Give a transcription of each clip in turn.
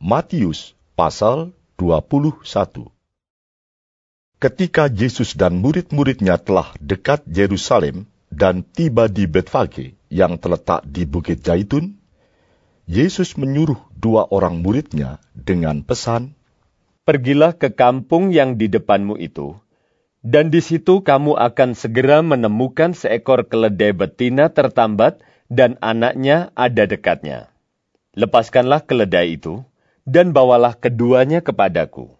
Matius pasal 21 Ketika Yesus dan murid-muridnya telah dekat Yerusalem dan tiba di Betfage yang terletak di Bukit Zaitun, Yesus menyuruh dua orang muridnya dengan pesan, Pergilah ke kampung yang di depanmu itu, dan di situ kamu akan segera menemukan seekor keledai betina tertambat dan anaknya ada dekatnya. Lepaskanlah keledai itu, dan bawalah keduanya kepadaku.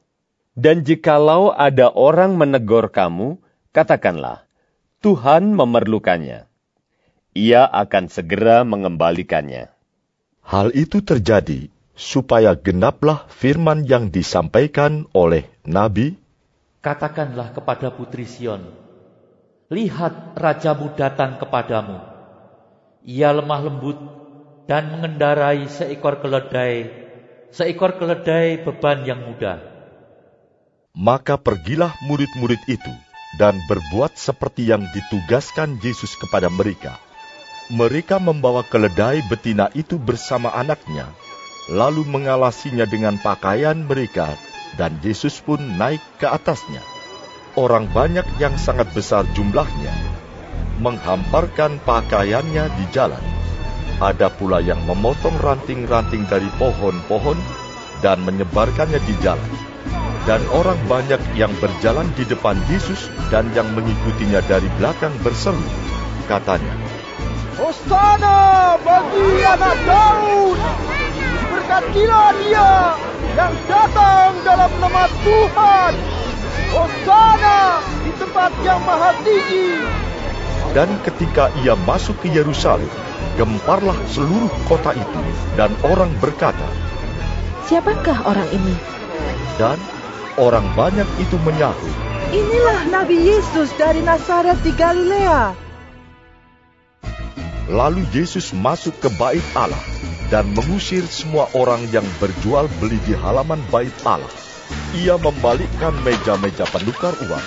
Dan jikalau ada orang menegur kamu, katakanlah, Tuhan memerlukannya. Ia akan segera mengembalikannya. Hal itu terjadi supaya genaplah firman yang disampaikan oleh Nabi, Katakanlah kepada putri Sion, Lihat rajamu datang kepadamu. Ia lemah lembut dan mengendarai seekor keledai, seekor keledai beban yang mudah. Maka pergilah murid-murid itu dan berbuat seperti yang ditugaskan Yesus kepada mereka. Mereka membawa keledai betina itu bersama anaknya, lalu mengalasinya dengan pakaian mereka, dan Yesus pun naik ke atasnya. Orang banyak yang sangat besar jumlahnya menghamparkan pakaiannya di jalan. Ada pula yang memotong ranting-ranting dari pohon-pohon dan menyebarkannya di jalan. Dan orang banyak yang berjalan di depan Yesus dan yang mengikutinya dari belakang berseru. Katanya, Hosana bagi anak Daud. Berkatilah dia yang datang dalam nama Tuhan. Hosana di tempat yang maha tinggi. Dan ketika ia masuk ke Yerusalem, gemparlah seluruh kota itu, dan orang berkata, Siapakah orang ini? dan orang banyak itu menyahut, Inilah Nabi Yesus dari Nazaret di Galilea. Lalu Yesus masuk ke bait Allah dan mengusir semua orang yang berjual beli di halaman bait Allah. Ia membalikkan meja-meja penukar uang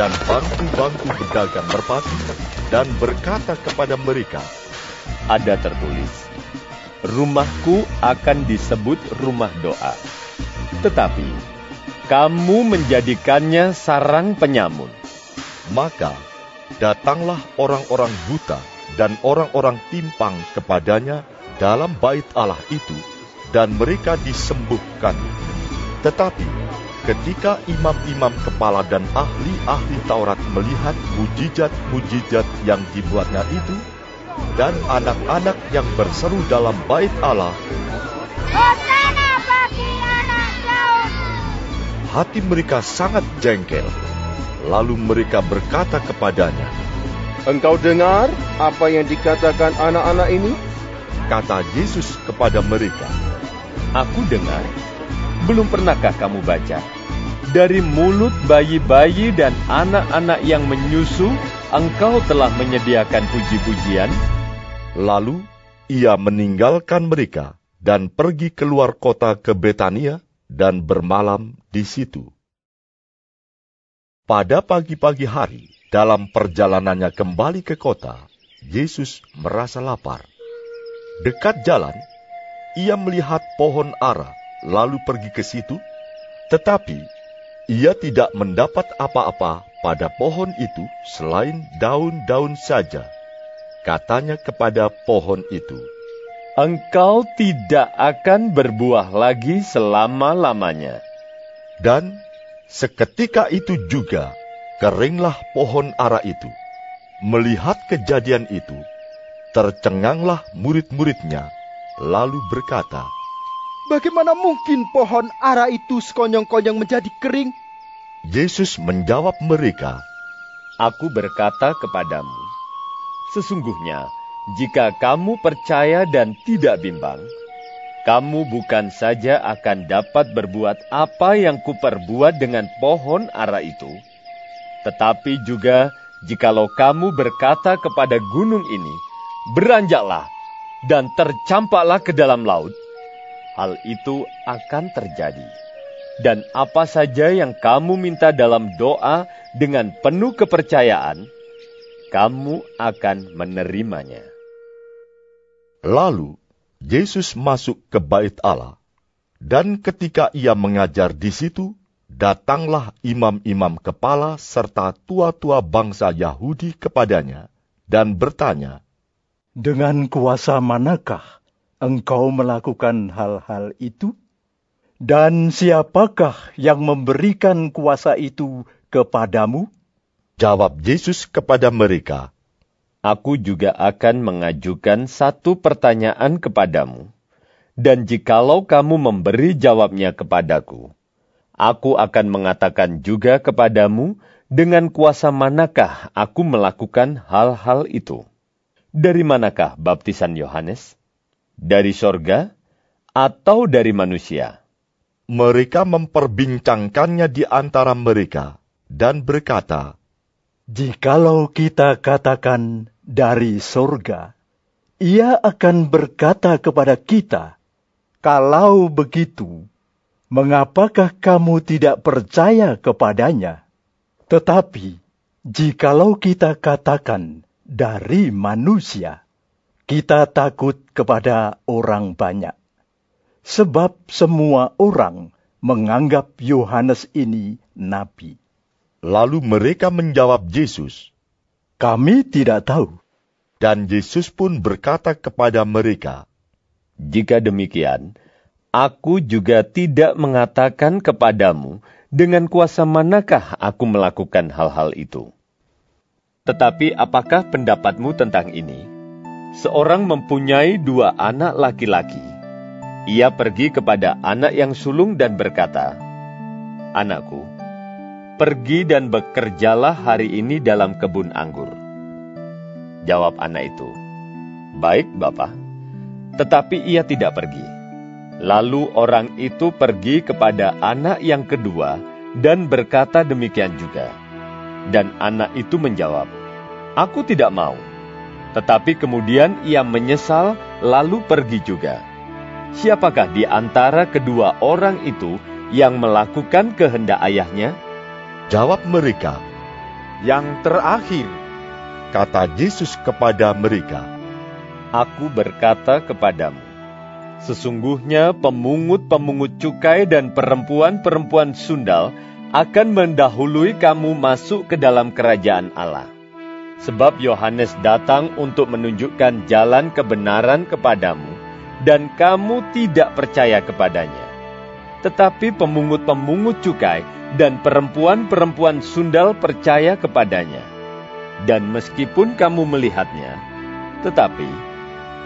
dan bangku-bangku pedagang merpati dan berkata kepada mereka, Ada tertulis, Rumahku akan disebut rumah doa. Tetapi, kamu menjadikannya sarang penyamun. Maka datanglah orang-orang buta dan orang-orang timpang kepadanya dalam bait Allah itu, dan mereka disembuhkan. Tetapi ketika imam-imam kepala dan ahli-ahli Taurat melihat mujizat-mujizat yang dibuatnya itu, dan anak-anak yang berseru dalam bait Allah, Hosana bagi anak Daud. hati mereka sangat jengkel. Lalu mereka berkata kepadanya, Engkau dengar apa yang dikatakan anak-anak ini? kata Yesus kepada mereka, Aku dengar, belum pernahkah kamu baca? Dari mulut bayi-bayi dan anak-anak yang menyusu, engkau telah menyediakan puji-pujian. Lalu ia meninggalkan mereka dan pergi keluar kota ke Betania dan bermalam di situ. Pada pagi-pagi hari, dalam perjalanannya kembali ke kota, Yesus merasa lapar. Dekat jalan, ia melihat pohon ara, lalu pergi ke situ, tetapi ia tidak mendapat apa-apa pada pohon itu selain daun-daun saja. Katanya kepada pohon itu, Engkau tidak akan berbuah lagi selama-lamanya. Dan seketika itu juga keringlah pohon ara itu. Melihat kejadian itu, tercenganglah murid-muridnya, lalu berkata, Bagaimana mungkin pohon ara itu sekonyong-konyong menjadi kering? Yesus menjawab mereka, Aku berkata kepadamu, sesungguhnya jika kamu percaya dan tidak bimbang, kamu bukan saja akan dapat berbuat apa yang kuperbuat dengan pohon ara itu, tetapi juga jikalau kamu berkata kepada gunung ini, beranjaklah dan tercampaklah ke dalam laut, hal itu akan terjadi. Dan apa saja yang kamu minta dalam doa dengan penuh kepercayaan, kamu akan menerimanya. Lalu Yesus masuk ke bait Allah, Dan ketika ia mengajar di situ, datanglah imam-imam kepala serta tua-tua bangsa Yahudi kepadanya dan bertanya, Dengan kuasa manakah engkau melakukan hal-hal itu? Dan siapakah yang memberikan kuasa itu kepadamu? Jawab Yesus kepada mereka, Aku juga akan mengajukan satu pertanyaan kepadamu, dan jikalau kamu memberi jawabnya kepadaku, aku akan mengatakan juga kepadamu dengan kuasa manakah aku melakukan hal-hal itu. Dari manakah baptisan Yohanes? Dari sorga atau dari manusia? Mereka memperbincangkannya di antara mereka dan berkata, Jikalau kita katakan dari sorga, ia akan berkata kepada kita, Kalau begitu, mengapakah kamu tidak percaya kepadanya? Tetapi, jikalau kita katakan dari manusia, kita takut kepada orang banyak. Sebab semua orang menganggap Yohanes ini nabi. Lalu mereka menjawab Yesus, Kami tidak tahu. dan Yesus pun berkata kepada mereka, Jika demikian, aku juga tidak mengatakan kepadamu dengan kuasa manakah aku melakukan hal-hal itu. Tetapi apakah pendapatmu tentang ini? Seorang mempunyai dua anak laki-laki. Ia pergi kepada anak yang sulung dan berkata, Anakku, pergi dan bekerjalah hari ini dalam kebun anggur. Jawab anak itu, Baik, Bapak. Tetapi ia tidak pergi. Lalu orang itu pergi kepada anak yang kedua dan berkata demikian juga. Dan anak itu menjawab, Aku tidak mau. Tetapi kemudian ia menyesal lalu pergi juga. Siapakah di antara kedua orang itu yang melakukan kehendak ayahnya? Jawab mereka, Yang terakhir, kata Yesus kepada mereka, Aku berkata kepadamu, sesungguhnya pemungut-pemungut cukai dan perempuan-perempuan sundal akan mendahului kamu masuk ke dalam kerajaan Allah. Sebab Yohanes datang untuk menunjukkan jalan kebenaran kepadamu, dan kamu tidak percaya kepadanya. Tetapi pemungut-pemungut cukai dan perempuan-perempuan sundal percaya kepadanya. Dan meskipun kamu melihatnya, tetapi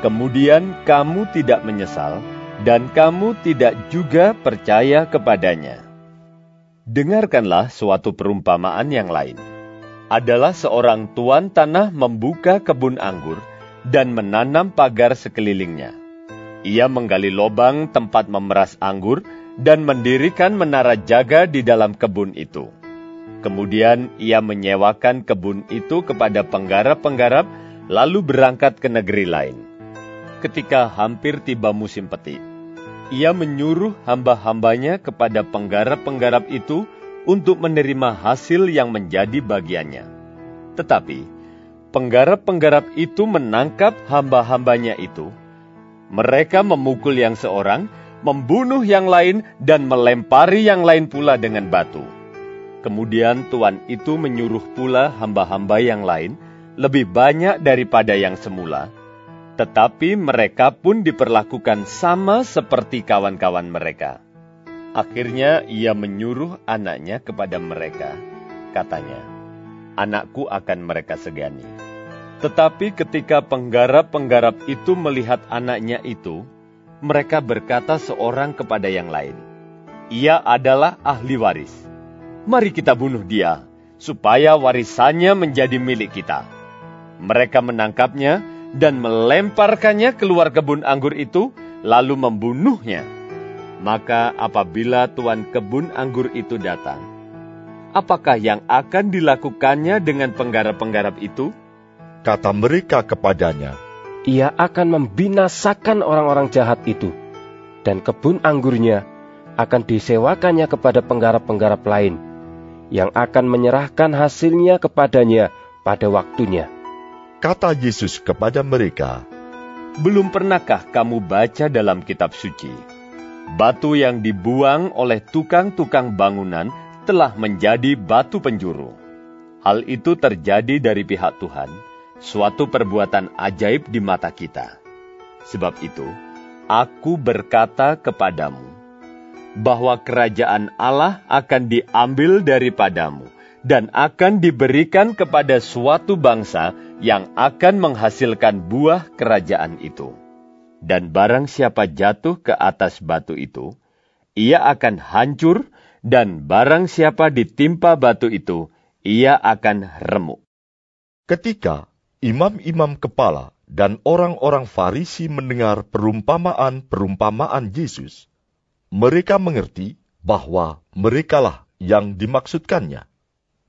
kemudian kamu tidak menyesal, dan kamu tidak juga percaya kepadanya. Dengarkanlah suatu perumpamaan yang lain. Adalah seorang tuan tanah membuka kebun anggur dan menanam pagar sekelilingnya. Ia menggali lobang tempat memeras anggur dan mendirikan menara jaga di dalam kebun itu. Kemudian ia menyewakan kebun itu kepada penggarap-penggarap, lalu berangkat ke negeri lain. Ketika hampir tiba musim petik, ia menyuruh hamba-hambanya kepada penggarap-penggarap itu untuk menerima hasil yang menjadi bagiannya. Tetapi penggarap-penggarap itu menangkap hamba-hambanya itu. Mereka memukul yang seorang, membunuh yang lain, dan melempari yang lain pula dengan batu. Kemudian tuan itu menyuruh pula hamba-hamba yang lain lebih banyak daripada yang semula, tetapi mereka pun diperlakukan sama seperti kawan-kawan mereka. Akhirnya ia menyuruh anaknya kepada mereka. Katanya, anakku akan mereka segani. Tetapi ketika penggarap-penggarap itu melihat anaknya itu, mereka berkata seorang kepada yang lain, Ia adalah ahli waris. Mari kita bunuh dia, supaya warisannya menjadi milik kita. Mereka menangkapnya dan melemparkannya keluar kebun anggur itu, lalu membunuhnya. Maka apabila tuan kebun anggur itu datang, apakah yang akan dilakukannya dengan penggarap-penggarap itu? Kata mereka kepadanya, Ia akan membinasakan orang-orang jahat itu, dan kebun anggurnya akan disewakannya kepada penggarap-penggarap lain, yang akan menyerahkan hasilnya kepadanya pada waktunya. kata Yesus kepada mereka, Belum pernahkah kamu baca dalam kitab suci? batu yang dibuang oleh tukang-tukang bangunan telah menjadi batu penjuru. Hal itu terjadi dari pihak Tuhan, suatu perbuatan ajaib di mata kita. Sebab itu, aku berkata kepadamu, bahwa kerajaan Allah akan diambil daripadamu dan akan diberikan kepada suatu bangsa yang akan menghasilkan buah kerajaan itu. Dan barang siapa jatuh ke atas batu itu, ia akan hancur, dan barang siapa ditimpa batu itu, ia akan remuk. Ketika imam-imam kepala dan orang-orang Farisi mendengar perumpamaan-perumpamaan Yesus, mereka mengerti bahwa merekalah yang dimaksudkannya,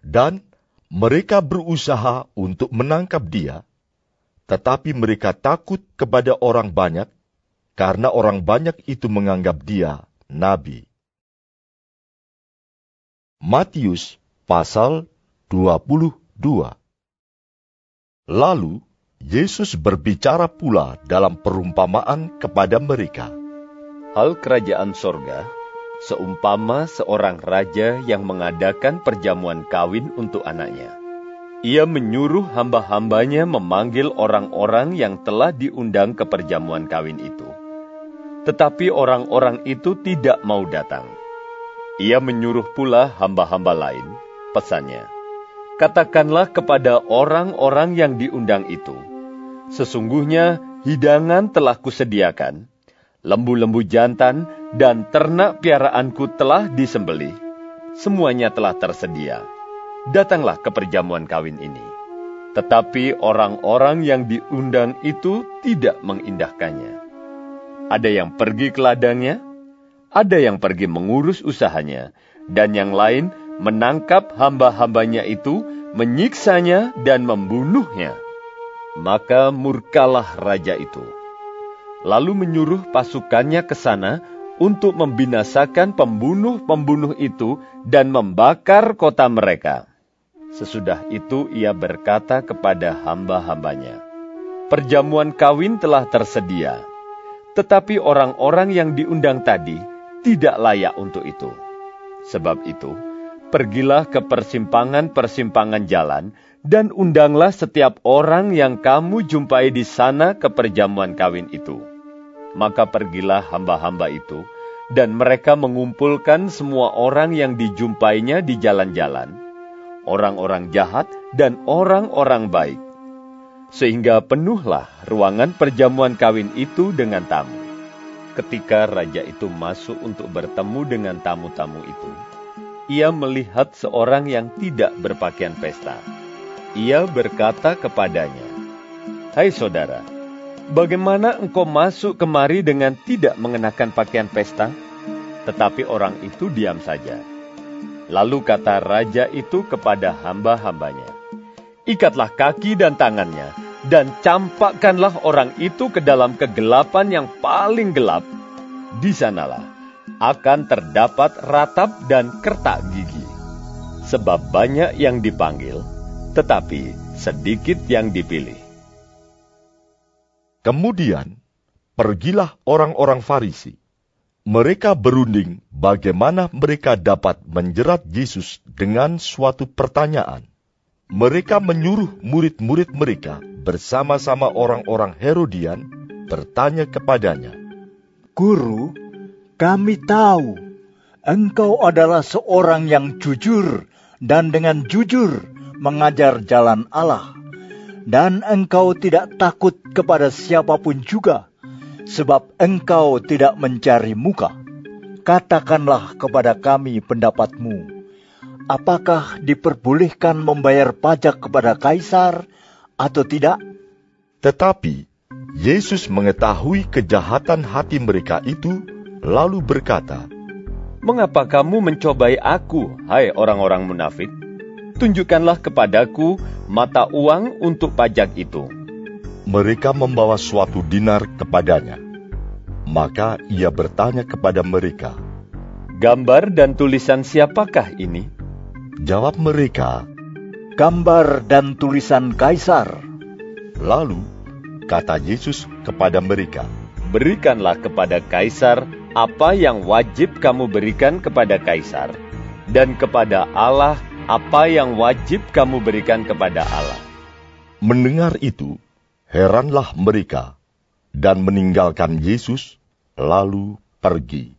dan mereka berusaha untuk menangkap dia, tetapi mereka takut kepada orang banyak, karena orang banyak itu menganggap dia nabi. Matius pasal 22 Lalu Yesus berbicara pula dalam perumpamaan kepada mereka. Hal kerajaan sorga seumpama seorang raja yang mengadakan perjamuan kawin untuk anaknya. Ia menyuruh hamba-hambanya memanggil orang-orang yang telah diundang ke perjamuan kawin itu. Tetapi orang-orang itu tidak mau datang. Ia menyuruh pula hamba-hamba lain, pesannya, Katakanlah kepada orang-orang yang diundang itu, Sesungguhnya hidangan telah kusediakan, lembu-lembu jantan dan ternak piaraanku telah disembelih. Semuanya telah tersedia. Datanglah ke perjamuan kawin ini. Tetapi orang-orang yang diundang itu tidak mengindahkannya. Ada yang pergi ke ladangnya, ada yang pergi mengurus usahanya, dan yang lain menangkap hamba-hambanya itu, menyiksanya, dan membunuhnya. Maka murkalah raja itu. Lalu menyuruh pasukannya ke sana untuk membinasakan pembunuh-pembunuh itu dan membakar kota mereka. Sesudah itu ia berkata kepada hamba-hambanya, Perjamuan kawin telah tersedia, tetapi orang-orang yang diundang tadi tidak layak untuk itu. Sebab itu, pergilah ke persimpangan-persimpangan jalan dan undanglah setiap orang yang kamu jumpai di sana ke perjamuan kawin itu. Maka pergilah hamba-hamba itu, dan mereka mengumpulkan semua orang yang dijumpainya di jalan-jalan, orang-orang jahat dan orang-orang baik, sehingga penuhlah ruangan perjamuan kawin itu dengan tamu. Ketika raja itu masuk untuk bertemu dengan tamu-tamu itu, ia melihat seorang yang tidak berpakaian pesta. Ia berkata kepadanya, "Hai saudara, bagaimana engkau masuk kemari dengan tidak mengenakan pakaian pesta?" Tetapi orang itu diam saja. Lalu kata raja itu kepada hamba-hambanya, "Ikatlah kaki dan tangannya, dan campakkanlah orang itu ke dalam kegelapan yang paling gelap. Di sanalah akan terdapat ratap dan kertak gigi. Sebab banyak yang dipanggil, tetapi sedikit yang dipilih. Kemudian, pergilah orang-orang Farisi. Mereka berunding bagaimana mereka dapat menjerat Yesus dengan suatu pertanyaan. Mereka menyuruh murid-murid mereka bersama-sama orang-orang Herodian bertanya kepadanya, Guru, kami tahu engkau adalah seorang yang jujur dan dengan jujur mengajar jalan Allah, dan engkau tidak takut kepada siapa pun juga, sebab engkau tidak mencari muka. Katakanlah kepada kami pendapatmu, apakah diperbolehkan membayar pajak kepada kaisar atau tidak? Tetapi Yesus mengetahui kejahatan hati mereka itu, lalu berkata, "Mengapa kamu mencobai Aku, hai orang-orang munafik? Tunjukkanlah kepadaku mata uang untuk pajak itu." Mereka membawa suatu dinar kepadanya. Maka ia bertanya kepada mereka, "Gambar dan tulisan siapakah ini?" Jawab mereka, gambar dan tulisan kaisar. Lalu kata Yesus kepada mereka, Berikanlah kepada kaisar apa yang wajib kamu berikan kepada kaisar, dan kepada Allah apa yang wajib kamu berikan kepada Allah. Mendengar itu, heranlah mereka dan meninggalkan Yesus, lalu pergi.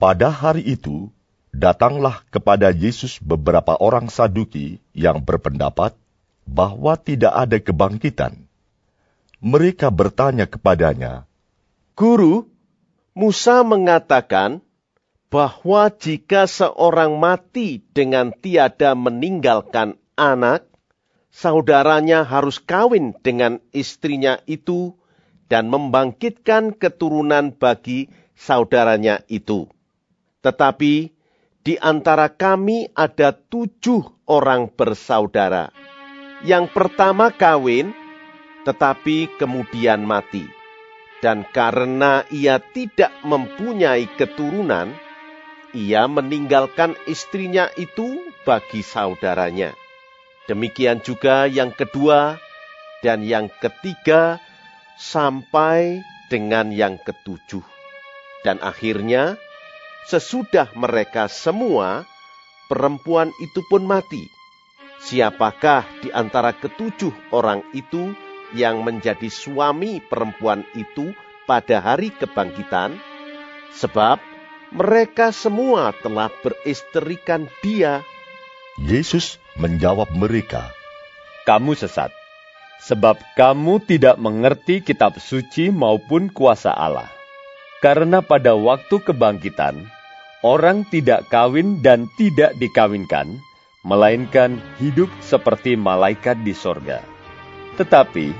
Pada hari itu, datanglah kepada Yesus beberapa orang Saduki yang berpendapat bahwa tidak ada kebangkitan. Mereka bertanya kepadanya, Guru, Musa mengatakan bahwa jika seorang mati dengan tiada meninggalkan anak, saudaranya harus kawin dengan istrinya itu dan membangkitkan keturunan bagi saudaranya itu. Tetapi di antara kami ada tujuh orang bersaudara. Yang pertama kawin, tetapi kemudian mati. Dan karena ia tidak mempunyai keturunan, ia meninggalkan istrinya itu bagi saudaranya. Demikian juga yang kedua dan yang ketiga sampai dengan yang ketujuh. Dan akhirnya Sesudah mereka semua, perempuan itu pun mati. Siapakah di antara ketujuh orang itu yang menjadi suami perempuan itu pada hari kebangkitan? Sebab mereka semua telah beristrikan dia. Yesus menjawab mereka, Kamu sesat, sebab kamu tidak mengerti kitab suci maupun kuasa Allah. Karena pada waktu kebangkitan, orang tidak kawin dan tidak dikawinkan, melainkan hidup seperti malaikat di sorga. Tetapi,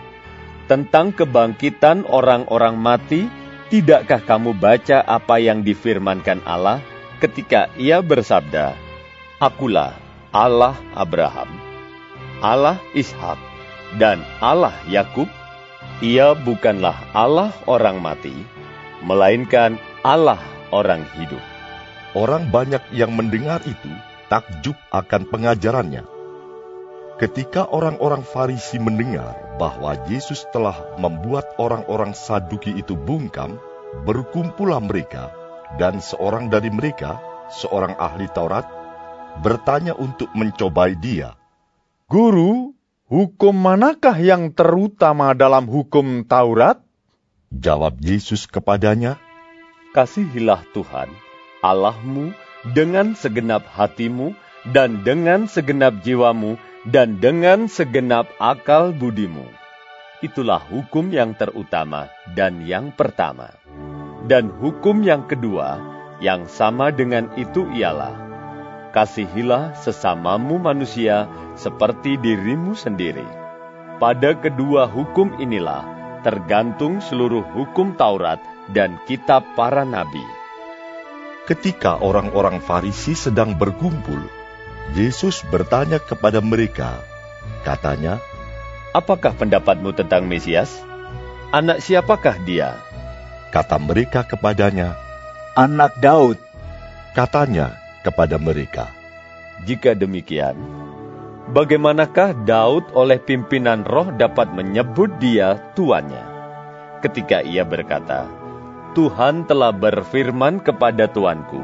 tentang kebangkitan orang-orang mati, tidakkah kamu baca apa yang difirmankan Allah ketika ia bersabda, Akulah Allah Abraham, Allah Ishak, dan Allah Yakub, ia bukanlah Allah orang mati, melainkan Allah orang hidup. Orang banyak yang mendengar itu takjub akan pengajarannya. Ketika orang-orang Farisi mendengar bahwa Yesus telah membuat orang-orang Saduki itu bungkam, berkumpullah mereka, dan seorang dari mereka, seorang ahli Taurat, bertanya untuk mencobai dia. Guru, hukum manakah yang terutama dalam hukum Taurat? Jawab Yesus kepadanya, Kasihilah Tuhan, Allahmu, dengan segenap hatimu, dan dengan segenap jiwamu, dan dengan segenap akal budimu. Itulah hukum yang terutama dan yang pertama. Dan hukum yang kedua, yang sama dengan itu ialah, Kasihilah sesamamu manusia seperti dirimu sendiri. Pada kedua hukum inilah, tergantung seluruh hukum Taurat dan kitab para nabi. Ketika orang-orang Farisi sedang berkumpul, Yesus bertanya kepada mereka. Katanya, Apakah pendapatmu tentang Mesias? Anak siapakah dia? Kata mereka kepadanya, Anak Daud. Katanya kepada mereka, Jika demikian, bagaimanakah Daud oleh pimpinan roh dapat menyebut dia tuannya? Ketika ia berkata, Tuhan telah berfirman kepada tuanku,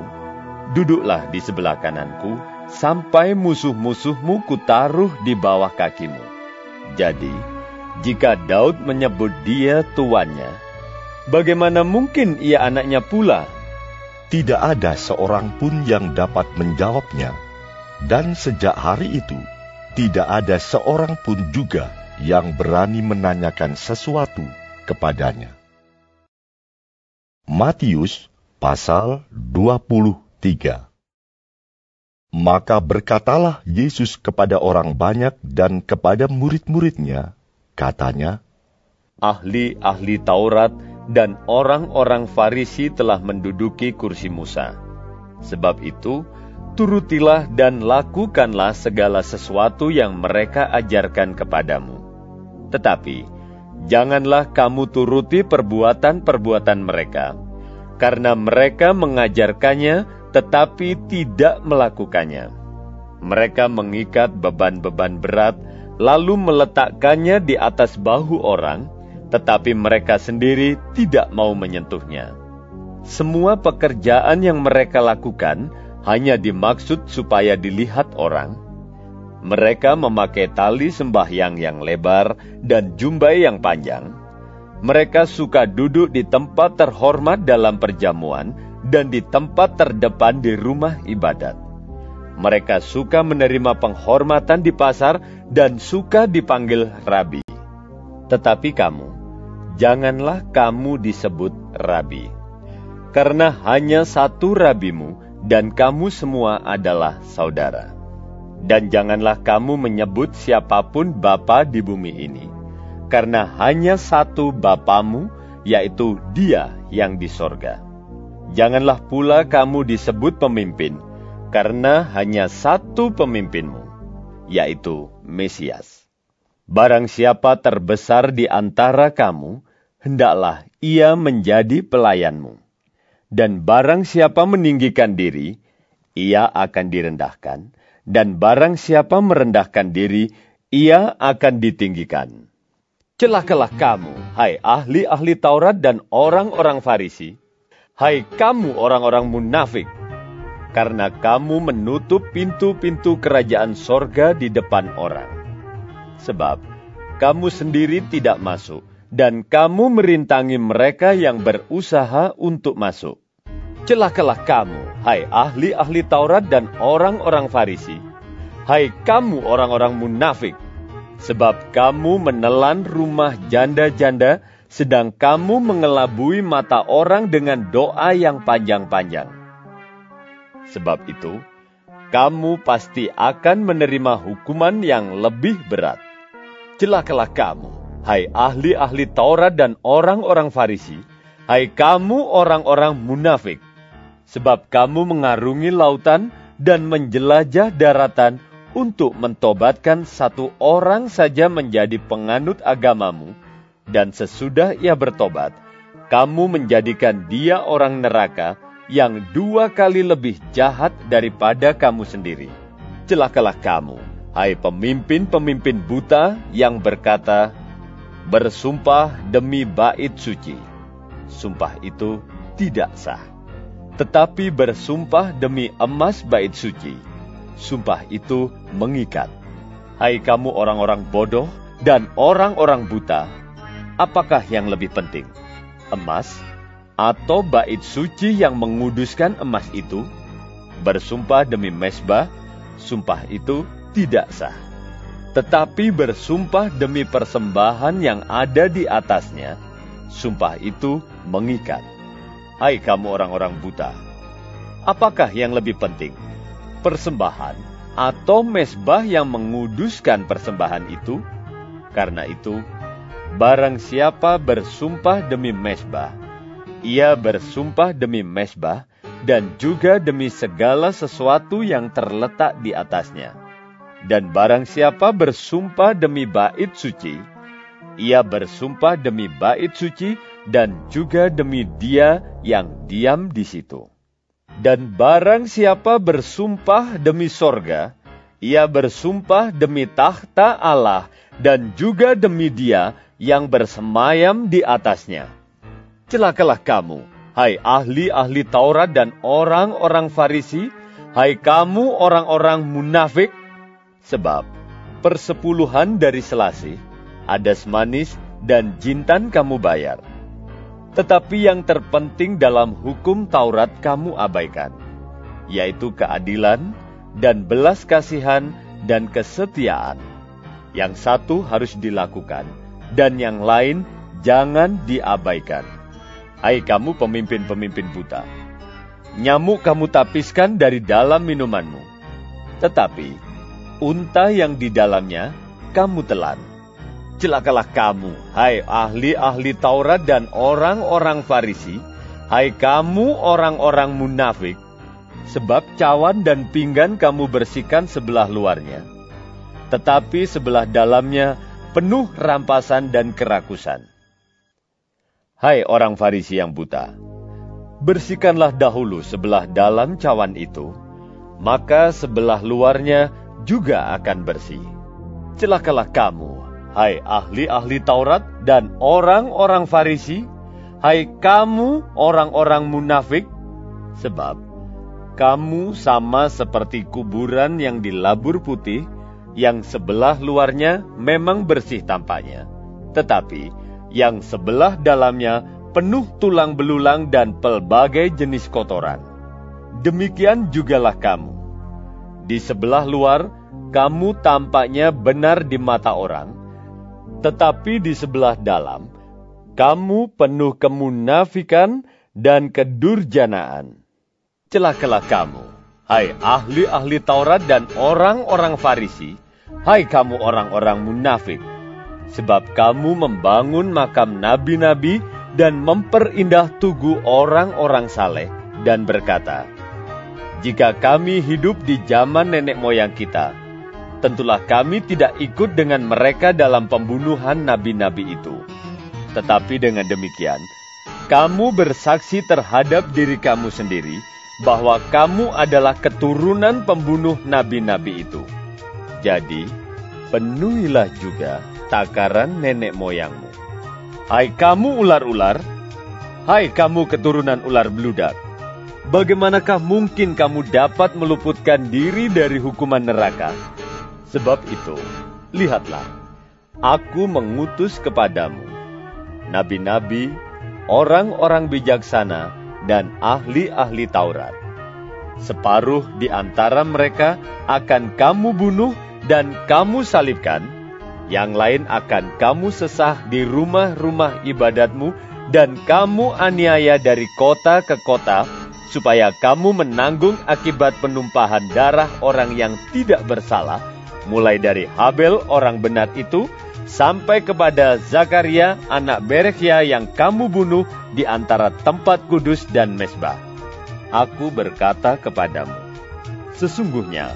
duduklah di sebelah kananku, sampai musuh-musuhmu kutaruh di bawah kakimu. Jadi, jika Daud menyebut dia tuannya, bagaimana mungkin ia anaknya pula? Tidak ada seorang pun yang dapat menjawabnya. Dan sejak hari itu, tidak ada seorang pun juga yang berani menanyakan sesuatu kepadanya. Matius pasal 23 Maka berkatalah Yesus kepada orang banyak dan kepada murid-muridnya, katanya, Ahli-ahli Taurat dan orang-orang Farisi telah menduduki kursi Musa. Sebab itu, turutilah dan lakukanlah segala sesuatu yang mereka ajarkan kepadamu. Tetapi, janganlah kamu turuti perbuatan-perbuatan mereka, karena mereka mengajarkannya tetapi tidak melakukannya. Mereka mengikat beban-beban berat, lalu meletakkannya di atas bahu orang, tetapi mereka sendiri tidak mau menyentuhnya. Semua pekerjaan yang mereka lakukan hanya dimaksud supaya dilihat orang. Mereka memakai tali sembahyang yang lebar dan jumbai yang panjang. Mereka suka duduk di tempat terhormat dalam perjamuan dan di tempat terdepan di rumah ibadat. Mereka suka menerima penghormatan di pasar dan suka dipanggil rabi. Tetapi kamu, janganlah kamu disebut rabi, karena hanya satu rabimu, dan kamu semua adalah saudara. Dan janganlah kamu menyebut siapa pun bapa di bumi ini, karena hanya satu bapamu, yaitu Dia yang di sorga. Janganlah pula kamu disebut pemimpin, karena hanya satu pemimpinmu, yaitu Mesias. Barang siapa terbesar di antara kamu, hendaklah ia menjadi pelayanmu. Dan barang siapa meninggikan diri, ia akan direndahkan. Dan barang siapa merendahkan diri, ia akan ditinggikan. Celakalah kamu, hai ahli-ahli Taurat dan orang-orang Farisi, hai kamu orang-orang munafik, karena kamu menutup pintu-pintu kerajaan sorga di depan orang. Sebab kamu sendiri tidak masuk, dan kamu merintangi mereka yang berusaha untuk masuk. Celakalah kamu, hai ahli-ahli Taurat dan orang-orang Farisi, hai kamu orang-orang munafik, sebab kamu menelan rumah janda-janda, sedang kamu mengelabui mata orang dengan doa yang panjang-panjang. Sebab itu, kamu pasti akan menerima hukuman yang lebih berat. Celakalah kamu, hai ahli-ahli Taurat dan orang-orang Farisi, hai kamu orang-orang munafik, sebab kamu mengarungi lautan dan menjelajah daratan untuk mentobatkan satu orang saja menjadi penganut agamamu, dan sesudah ia bertobat, kamu menjadikan dia orang neraka yang dua kali lebih jahat daripada kamu sendiri. Celakalah kamu, hai pemimpin-pemimpin buta yang berkata, bersumpah demi bait suci. Sumpah itu tidak sah. Tetapi bersumpah demi emas bait suci. Sumpah itu mengikat. Hai kamu orang-orang bodoh dan orang-orang buta, apakah yang lebih penting? Emas atau bait suci yang menguduskan emas itu, bersumpah demi mesbah, sumpah itu tidak sah. Tetapi bersumpah demi persembahan yang ada di atasnya, sumpah itu mengikat. Hai kamu orang-orang buta, apakah yang lebih penting? Persembahan atau mesbah yang menguduskan persembahan itu? Karena itu, barang siapa bersumpah demi mesbah, ia bersumpah demi mesbah dan juga demi segala sesuatu yang terletak di atasnya. Dan barang siapa bersumpah demi bait suci, ia bersumpah demi bait suci dan juga demi dia yang diam di situ. Dan barang siapa bersumpah demi sorga, ia bersumpah demi tahta Allah dan juga demi dia yang bersemayam di atasnya Celakalah kamu, hai ahli-ahli Taurat dan orang-orang Farisi, hai kamu orang-orang munafik, sebab persepuluhan dari selasih, adas manis, dan jintan kamu bayar. Tetapi yang terpenting dalam hukum Taurat kamu abaikan, yaitu keadilan dan belas kasihan dan kesetiaan. Yang satu harus dilakukan, dan yang lain jangan diabaikan. Hai kamu pemimpin-pemimpin buta, nyamuk kamu tapiskan dari dalam minumanmu. Tetapi, unta yang di dalamnya kamu telan. Celakalah kamu, hai ahli-ahli Taurat dan orang-orang Farisi, hai kamu orang-orang munafik, sebab cawan dan pinggan kamu bersihkan sebelah luarnya, tetapi sebelah dalamnya penuh rampasan dan kerakusan. Hai orang Farisi yang buta, bersihkanlah dahulu sebelah dalam cawan itu, maka sebelah luarnya juga akan bersih. Celakalah kamu, hai ahli-ahli Taurat dan orang-orang Farisi, Hai kamu orang-orang munafik, sebab kamu sama seperti kuburan yang dilabur putih, yang sebelah luarnya memang bersih tampaknya, tetapi yang sebelah dalamnya penuh tulang belulang dan pelbagai jenis kotoran. Demikian jugalah kamu. Di sebelah luar, kamu tampaknya benar di mata orang, tetapi di sebelah dalam, kamu penuh kemunafikan dan kedurjanaan. Celakalah kamu, hai ahli-ahli Taurat dan orang-orang Farisi, hai kamu orang-orang munafik, sebab kamu membangun makam nabi-nabi dan memperindah tugu orang-orang saleh dan berkata, Jika kami hidup di zaman nenek moyang kita, tentulah kami tidak ikut dengan mereka dalam pembunuhan nabi-nabi itu. Tetapi dengan demikian, kamu bersaksi terhadap diri kamu sendiri bahwa kamu adalah keturunan pembunuh nabi-nabi itu. Jadi, penuhilah juga takaran nenek moyangmu. Hai kamu ular-ular, hai kamu keturunan ular beludak, bagaimanakah mungkin kamu dapat meluputkan diri dari hukuman neraka? Sebab itu, lihatlah, aku mengutus kepadamu nabi-nabi, orang-orang bijaksana, dan ahli-ahli Taurat. Separuh di antara mereka akan kamu bunuh dan kamu salibkan, yang lain akan kamu sesah di rumah-rumah ibadatmu, dan kamu aniaya dari kota ke kota, supaya kamu menanggung akibat penumpahan darah orang yang tidak bersalah, mulai dari Habel orang benar itu, sampai kepada Zakaria anak Berekhia yang kamu bunuh di antara tempat kudus dan mesbah. Aku berkata kepadamu, sesungguhnya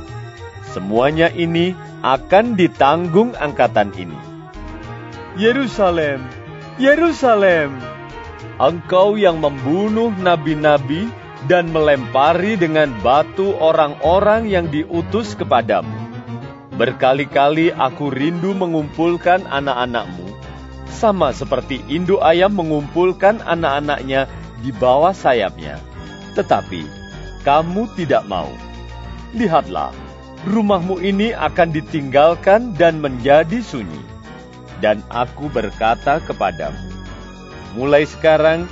semuanya ini akan ditanggung angkatan ini. Yerusalem, Yerusalem, engkau yang membunuh nabi-nabi dan melempari dengan batu orang-orang yang diutus kepadamu. Berkali-kali aku rindu mengumpulkan anak-anakmu, sama seperti induk ayam mengumpulkan anak-anaknya di bawah sayapnya. Tetapi kamu tidak mau. Lihatlah, rumahmu ini akan ditinggalkan dan menjadi sunyi. Dan aku berkata kepadamu, mulai sekarang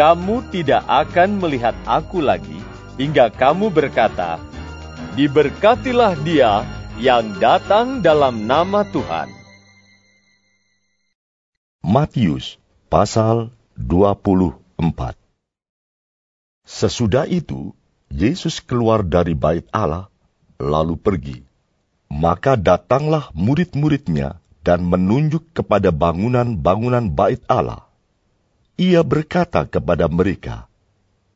kamu tidak akan melihat aku lagi, hingga kamu berkata, Diberkatilah dia yang datang dalam nama Tuhan. Matius pasal 24 Sesudah itu, Yesus keluar dari bait Allah, lalu pergi. Maka datanglah murid-muridnya dan menunjuk kepada bangunan-bangunan bait Allah. Ia berkata kepada mereka,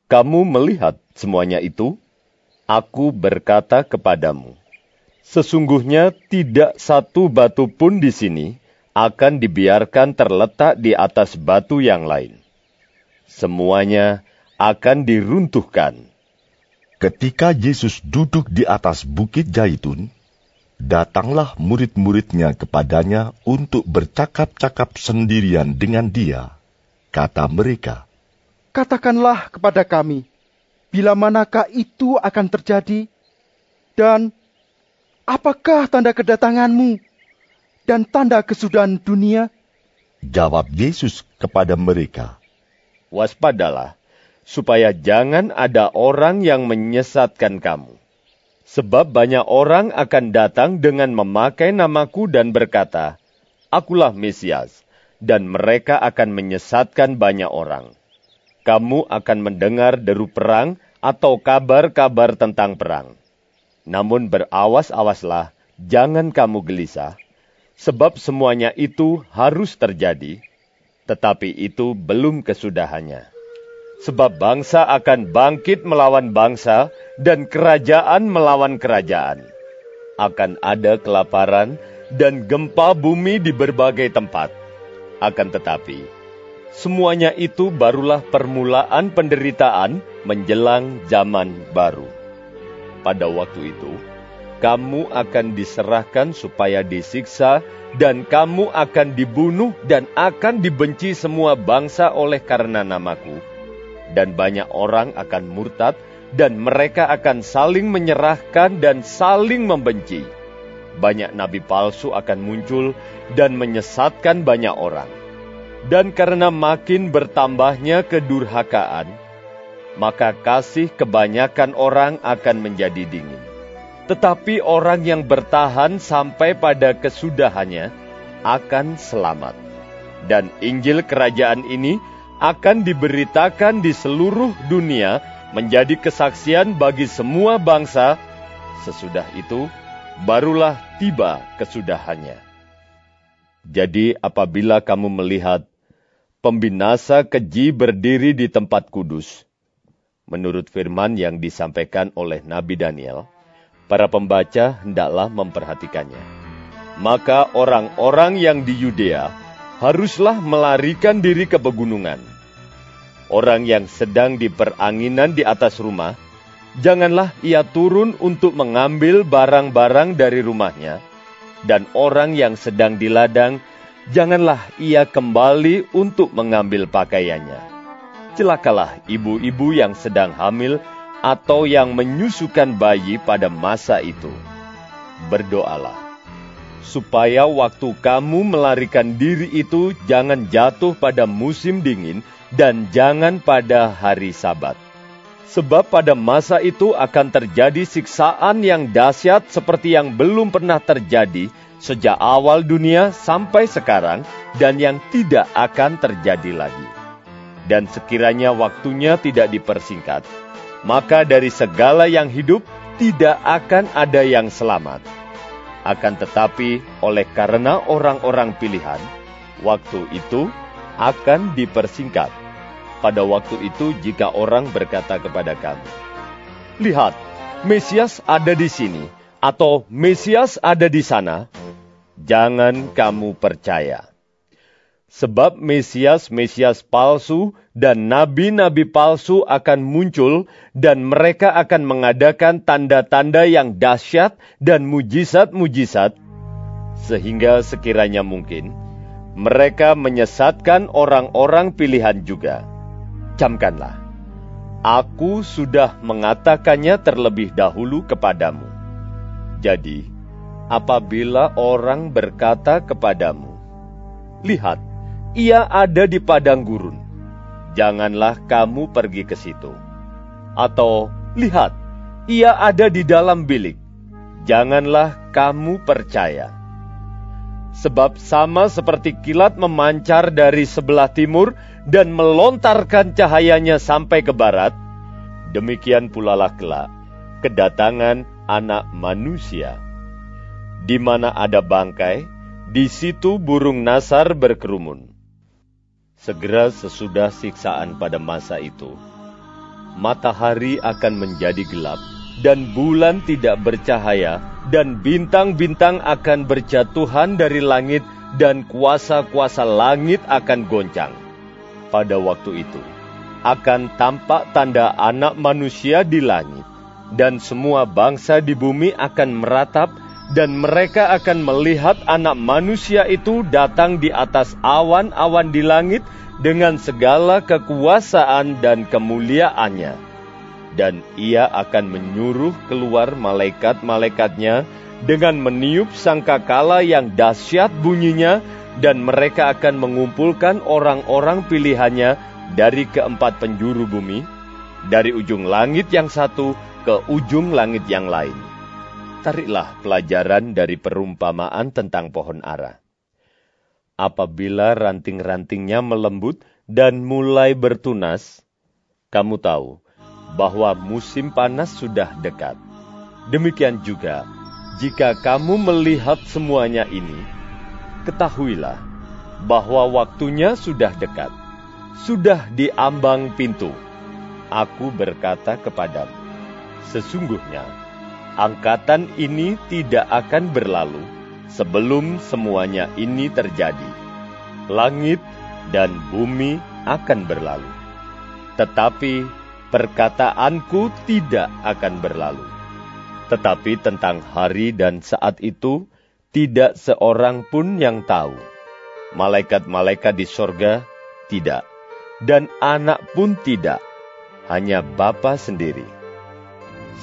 Kamu melihat semuanya itu? Aku berkata kepadamu, Sesungguhnya tidak satu batu pun di sini akan dibiarkan terletak di atas batu yang lain. Semuanya akan diruntuhkan. Ketika Yesus duduk di atas bukit Zaitun, datanglah murid-muridnya kepadanya untuk bercakap-cakap sendirian dengan dia. Kata mereka, Katakanlah kepada kami, bila manakah itu akan terjadi, dan apakah tanda kedatanganmu dan tanda kesudahan dunia? Jawab Yesus kepada mereka, Waspadalah, supaya jangan ada orang yang menyesatkan kamu. Sebab banyak orang akan datang dengan memakai namaku dan berkata, Akulah Mesias, dan mereka akan menyesatkan banyak orang. Kamu akan mendengar deru perang atau kabar-kabar tentang perang namun berawas-awaslah, jangan kamu gelisah, sebab semuanya itu harus terjadi, tetapi itu belum kesudahannya. Sebab bangsa akan bangkit melawan bangsa, dan kerajaan melawan kerajaan. Akan ada kelaparan dan gempa bumi di berbagai tempat. Akan tetapi, semuanya itu barulah permulaan penderitaan menjelang zaman baru pada waktu itu, kamu akan diserahkan supaya disiksa, dan kamu akan dibunuh dan akan dibenci semua bangsa oleh karena namaku. Dan banyak orang akan murtad, dan mereka akan saling menyerahkan dan saling membenci. Banyak nabi palsu akan muncul dan menyesatkan banyak orang. Dan karena makin bertambahnya kedurhakaan, maka kasih kebanyakan orang akan menjadi dingin. Tetapi orang yang bertahan sampai pada kesudahannya akan selamat. Dan Injil kerajaan ini akan diberitakan di seluruh dunia menjadi kesaksian bagi semua bangsa. Sesudah itu, barulah tiba kesudahannya. Jadi apabila kamu melihat pembinasa keji berdiri di tempat kudus, menurut firman yang disampaikan oleh Nabi Daniel, para pembaca hendaklah memperhatikannya. Maka orang-orang yang di Yudea haruslah melarikan diri ke pegunungan. Orang yang sedang di peranginan di atas rumah, janganlah ia turun untuk mengambil barang-barang dari rumahnya, dan orang yang sedang di ladang, janganlah ia kembali untuk mengambil pakaiannya. Celakalah ibu-ibu yang sedang hamil atau yang menyusukan bayi pada masa itu. Berdoalah, supaya waktu kamu melarikan diri itu jangan jatuh pada musim dingin dan jangan pada hari sabat. Sebab pada masa itu akan terjadi siksaan yang dahsyat seperti yang belum pernah terjadi sejak awal dunia sampai sekarang dan yang tidak akan terjadi lagi. Dan sekiranya waktunya tidak dipersingkat, maka dari segala yang hidup tidak akan ada yang selamat. Akan tetapi, oleh karena orang-orang pilihan, waktu itu akan dipersingkat. Pada waktu itu, jika orang berkata kepada kamu, "Lihat, Mesias ada di sini," atau "Mesias ada di sana," jangan kamu percaya Sebab Mesias-Mesias palsu dan nabi-nabi palsu akan muncul dan mereka akan mengadakan tanda-tanda yang dahsyat dan mujizat-mujizat sehingga sekiranya mungkin mereka menyesatkan orang-orang pilihan juga. Camkanlah, aku sudah mengatakannya terlebih dahulu kepadamu. Jadi, apabila orang berkata kepadamu, Lihat, ia ada di padang gurun. Janganlah kamu pergi ke situ. Atau, lihat, ia ada di dalam bilik. Janganlah kamu percaya. Sebab sama seperti kilat memancar dari sebelah timur dan melontarkan cahayanya sampai ke barat, demikian pula lah kelak kedatangan anak manusia. Di mana ada bangkai, di situ burung nasar berkerumun. Segera sesudah siksaan pada masa itu, matahari akan menjadi gelap, dan bulan tidak bercahaya, dan bintang-bintang akan berjatuhan dari langit, dan kuasa-kuasa langit akan goncang. Pada waktu itu, akan tampak tanda anak manusia di langit, dan semua bangsa di bumi akan meratap, dan mereka akan melihat anak manusia itu datang di atas awan-awan di langit dengan segala kekuasaan dan kemuliaannya. Dan ia akan menyuruh keluar malaikat-malaikatnya dengan meniup sangkakala yang dahsyat bunyinya dan mereka akan mengumpulkan orang-orang pilihannya dari keempat penjuru bumi, dari ujung langit yang satu ke ujung langit yang lain tariklah pelajaran dari perumpamaan tentang pohon ara. Apabila ranting-rantingnya melembut dan mulai bertunas, kamu tahu bahwa musim panas sudah dekat. Demikian juga, jika kamu melihat semuanya ini, ketahuilah bahwa waktunya sudah dekat, sudah diambang pintu. Aku berkata kepadamu, sesungguhnya angkatan ini tidak akan berlalu sebelum semuanya ini terjadi. Langit dan bumi akan berlalu, tetapi perkataanku tidak akan berlalu. Tetapi tentang hari dan saat itu, tidak seorang pun yang tahu. Malaikat-malaikat di sorga, tidak. Dan anak pun tidak. Hanya Bapa sendiri.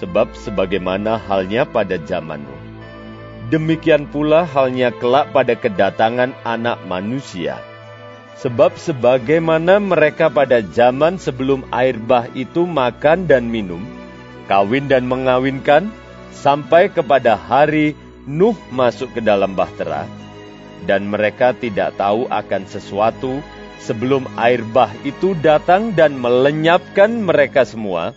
Sebab sebagaimana halnya pada zaman Nuh. Demikian pula halnya kelak pada kedatangan anak manusia. Sebab sebagaimana mereka pada zaman sebelum air bah itu makan dan minum, kawin dan mengawinkan, sampai kepada hari Nuh masuk ke dalam bahtera, dan mereka tidak tahu akan sesuatu sebelum air bah itu datang dan melenyapkan mereka semua.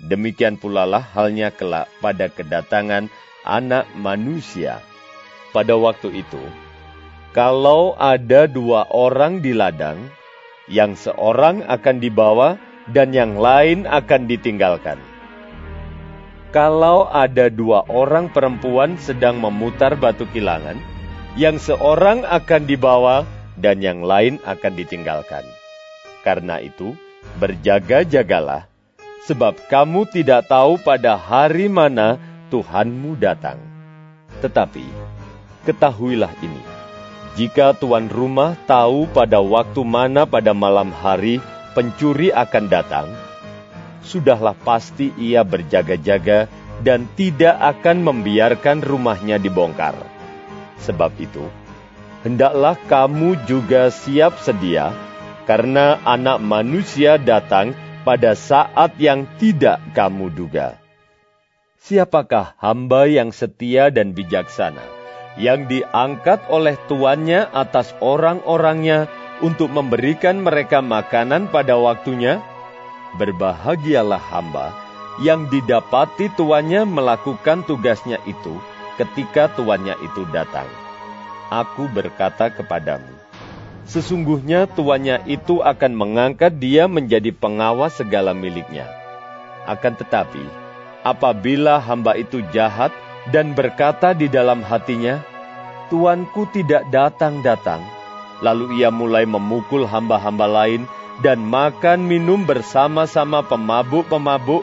Demikian pula lah halnya kelak pada kedatangan anak manusia. Pada waktu itu, kalau ada dua orang di ladang, yang seorang akan dibawa dan yang lain akan ditinggalkan. Kalau ada dua orang perempuan sedang memutar batu kilangan, yang seorang akan dibawa dan yang lain akan ditinggalkan. Karena itu, berjaga-jagalah, sebab kamu tidak tahu pada hari mana Tuhanmu datang. Tetapi, ketahuilah ini, jika tuan rumah tahu pada waktu mana pada malam hari pencuri akan datang, sudahlah pasti ia berjaga-jaga dan tidak akan membiarkan rumahnya dibongkar. Sebab itu, hendaklah kamu juga siap sedia, karena Anak Manusia datang pada saat yang tidak kamu duga. Siapakah hamba yang setia dan bijaksana, yang diangkat oleh tuannya atas orang-orangnya untuk memberikan mereka makanan pada waktunya? Berbahagialah hamba yang didapati tuannya melakukan tugasnya itu ketika tuannya itu datang. Aku berkata kepadamu, sesungguhnya tuannya itu akan mengangkat dia menjadi pengawas segala miliknya. Akan tetapi, apabila hamba itu jahat dan berkata di dalam hatinya, Tuanku tidak datang-datang, lalu ia mulai memukul hamba-hamba lain dan makan minum bersama-sama pemabuk-pemabuk,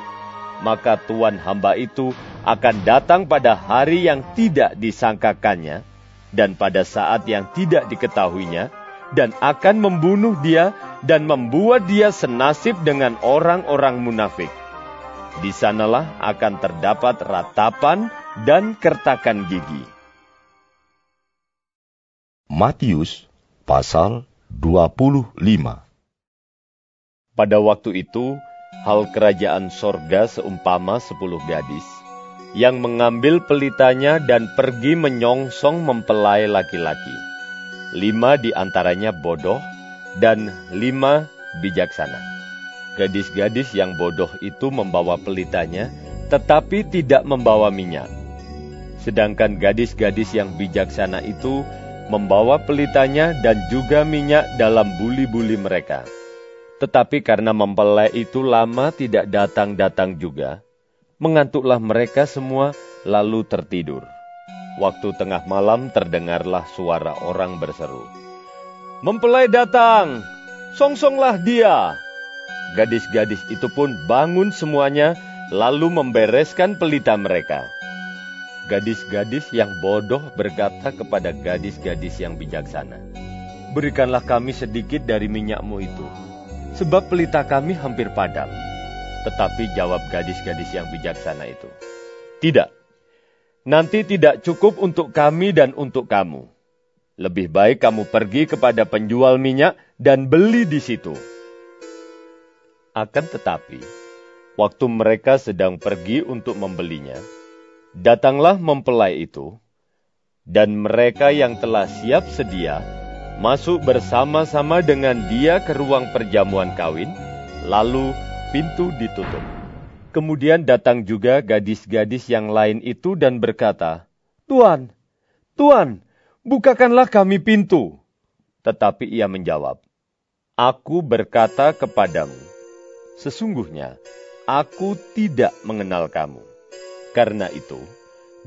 maka Tuhan hamba itu akan datang pada hari yang tidak disangkakannya dan pada saat yang tidak diketahuinya, dan akan membunuh dia dan membuat dia senasib dengan orang-orang munafik. Di sanalah akan terdapat ratapan dan kertakan gigi. Matius pasal 25 pada waktu itu, hal kerajaan sorga seumpama sepuluh gadis yang mengambil pelitanya dan pergi menyongsong mempelai laki-laki. Lima di antaranya bodoh dan lima bijaksana. Gadis-gadis yang bodoh itu membawa pelitanya, tetapi tidak membawa minyak. Sedangkan gadis-gadis yang bijaksana itu membawa pelitanya dan juga minyak dalam buli-buli mereka. Tetapi karena mempelai itu lama tidak datang-datang juga, mengantuklah mereka semua lalu tertidur. Waktu tengah malam terdengarlah suara orang berseru. Mempelai datang, songsonglah dia. Gadis-gadis itu pun bangun semuanya lalu membereskan pelita mereka. Gadis-gadis yang bodoh berkata kepada gadis-gadis yang bijaksana, Berikanlah kami sedikit dari minyakmu itu, sebab pelita kami hampir padam. Tetapi jawab gadis-gadis yang bijaksana itu, Tidak, nanti tidak cukup untuk kami dan untuk kamu. Lebih baik kamu pergi kepada penjual minyak dan beli di situ. Akan tetapi, waktu mereka sedang pergi untuk membelinya, datanglah mempelai itu, dan mereka yang telah siap sedia masuk bersama-sama dengan dia ke ruang perjamuan kawin, lalu pintu ditutup. Kemudian datang juga gadis-gadis yang lain itu dan berkata, Tuan, Tuan, bukakanlah kami pintu. Tetapi ia menjawab, Aku berkata kepadamu, sesungguhnya aku tidak mengenal kamu. Karena itu,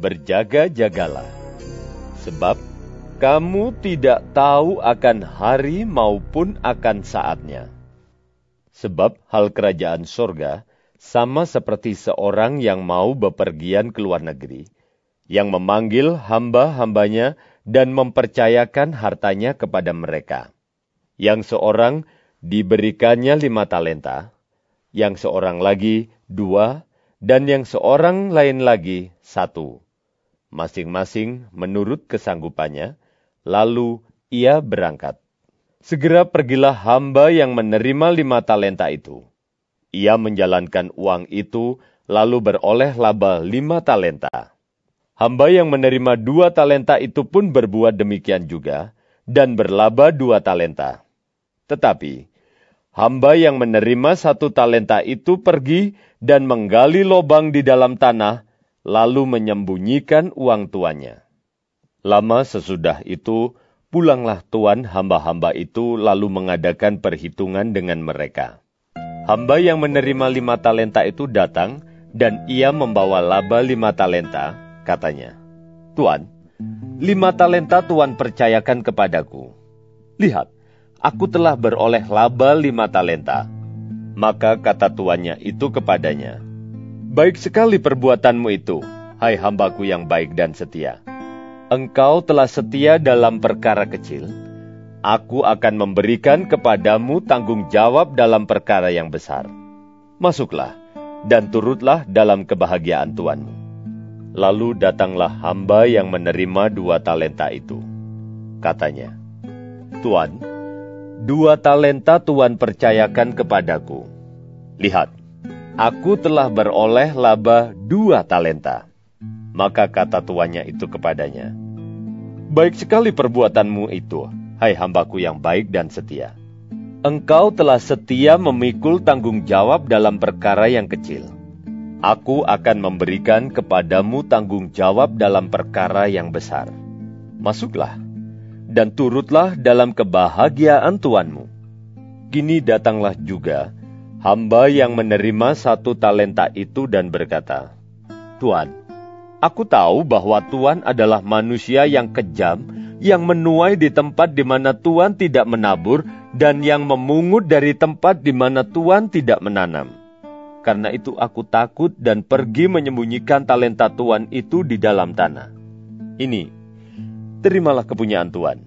berjaga-jagalah, sebab kamu tidak tahu akan hari maupun akan saatnya. Sebab hal kerajaan sorga sama seperti seorang yang mau bepergian ke luar negeri, yang memanggil hamba-hambanya dan mempercayakan hartanya kepada mereka. Yang seorang diberikannya lima talenta, yang seorang lagi dua, dan yang seorang lain lagi satu. Masing-masing menurut kesanggupannya, lalu ia berangkat. Segera pergilah hamba yang menerima lima talenta itu. Ia menjalankan uang itu, lalu beroleh laba lima talenta. Hamba yang menerima dua talenta itu pun berbuat demikian juga, dan berlaba dua talenta. Tetapi, hamba yang menerima satu talenta itu pergi dan menggali lobang di dalam tanah, lalu menyembunyikan uang tuannya. Lama sesudah itu, pulanglah tuan hamba-hamba itu lalu mengadakan perhitungan dengan mereka. Hamba yang menerima lima talenta itu datang, dan ia membawa laba lima talenta, katanya, Tuan, lima talenta Tuan percayakan kepadaku. Lihat, aku telah beroleh laba lima talenta. Maka kata tuannya itu kepadanya, Baik sekali perbuatanmu itu, hai hambaku yang baik dan setia. Engkau telah setia dalam perkara kecil, aku akan memberikan kepadamu tanggung jawab dalam perkara yang besar. Masuklah, dan turutlah dalam kebahagiaan Tuanmu. Lalu datanglah hamba yang menerima dua talenta itu. Katanya, Tuan, dua talenta Tuan percayakan kepadaku. Lihat, aku telah beroleh laba dua talenta. Maka kata tuannya itu kepadanya, Baik sekali perbuatanmu itu, hai hambaku yang baik dan setia. Engkau telah setia memikul tanggung jawab dalam perkara yang kecil Aku akan memberikan kepadamu tanggung jawab dalam perkara yang besar. Masuklah, dan turutlah dalam kebahagiaan Tuanmu. Kini datanglah juga hamba yang menerima satu talenta itu dan berkata, Tuan, aku tahu bahwa Tuan adalah manusia yang kejam, yang menuai di tempat di mana Tuan tidak menabur, dan yang memungut dari tempat di mana Tuan tidak menanam. Karena itu aku takut dan pergi menyembunyikan talenta Tuhan itu di dalam tanah. Ini, terimalah kepunyaan Tuhan.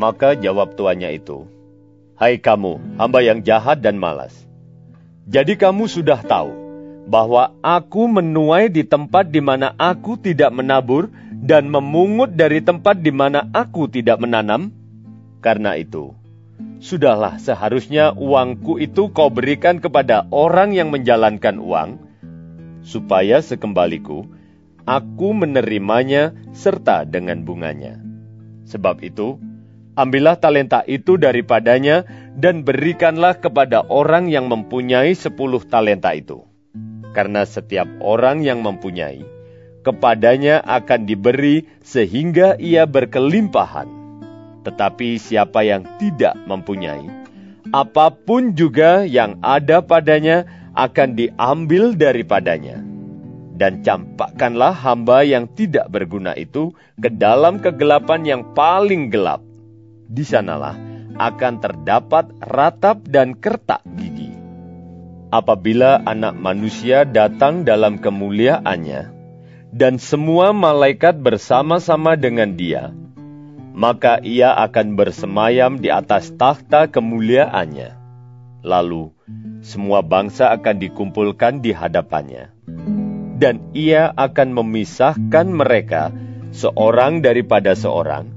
Maka jawab tuannya itu, Hai kamu, hamba yang jahat dan malas. Jadi kamu sudah tahu bahwa aku menuai di tempat di mana aku tidak menabur dan memungut dari tempat di mana aku tidak menanam? Karena itu, Sudahlah, seharusnya uangku itu kau berikan kepada orang yang menjalankan uang, supaya sekembaliku aku menerimanya serta dengan bunganya. Sebab itu, ambillah talenta itu daripadanya dan berikanlah kepada orang yang mempunyai sepuluh talenta itu. Karena setiap orang yang mempunyai, kepadanya akan diberi sehingga ia berkelimpahan tetapi siapa yang tidak mempunyai, apa pun juga yang ada padanya akan diambil daripadanya. Dan campakkanlah hamba yang tidak berguna itu ke dalam kegelapan yang paling gelap. Di sanalah akan terdapat ratap dan kertak gigi. Apabila anak manusia datang dalam kemuliaannya, dan semua malaikat bersama-sama dengan dia, maka ia akan bersemayam di atas takhta kemuliaannya. Lalu, semua bangsa akan dikumpulkan di hadapannya. Dan ia akan memisahkan mereka seorang daripada seorang,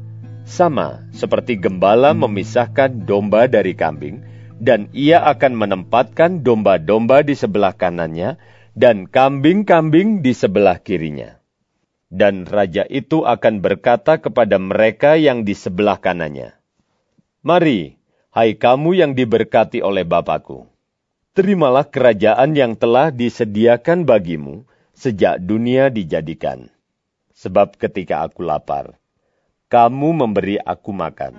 sama seperti gembala memisahkan domba dari kambing, dan ia akan menempatkan domba-domba di sebelah kanannya dan kambing-kambing di sebelah kirinya. Dan raja itu akan berkata kepada mereka yang di sebelah kanannya, Mari, hai kamu yang diberkati oleh Bapakku, terimalah kerajaan yang telah disediakan bagimu sejak dunia dijadikan. Sebab ketika aku lapar, kamu memberi aku makan.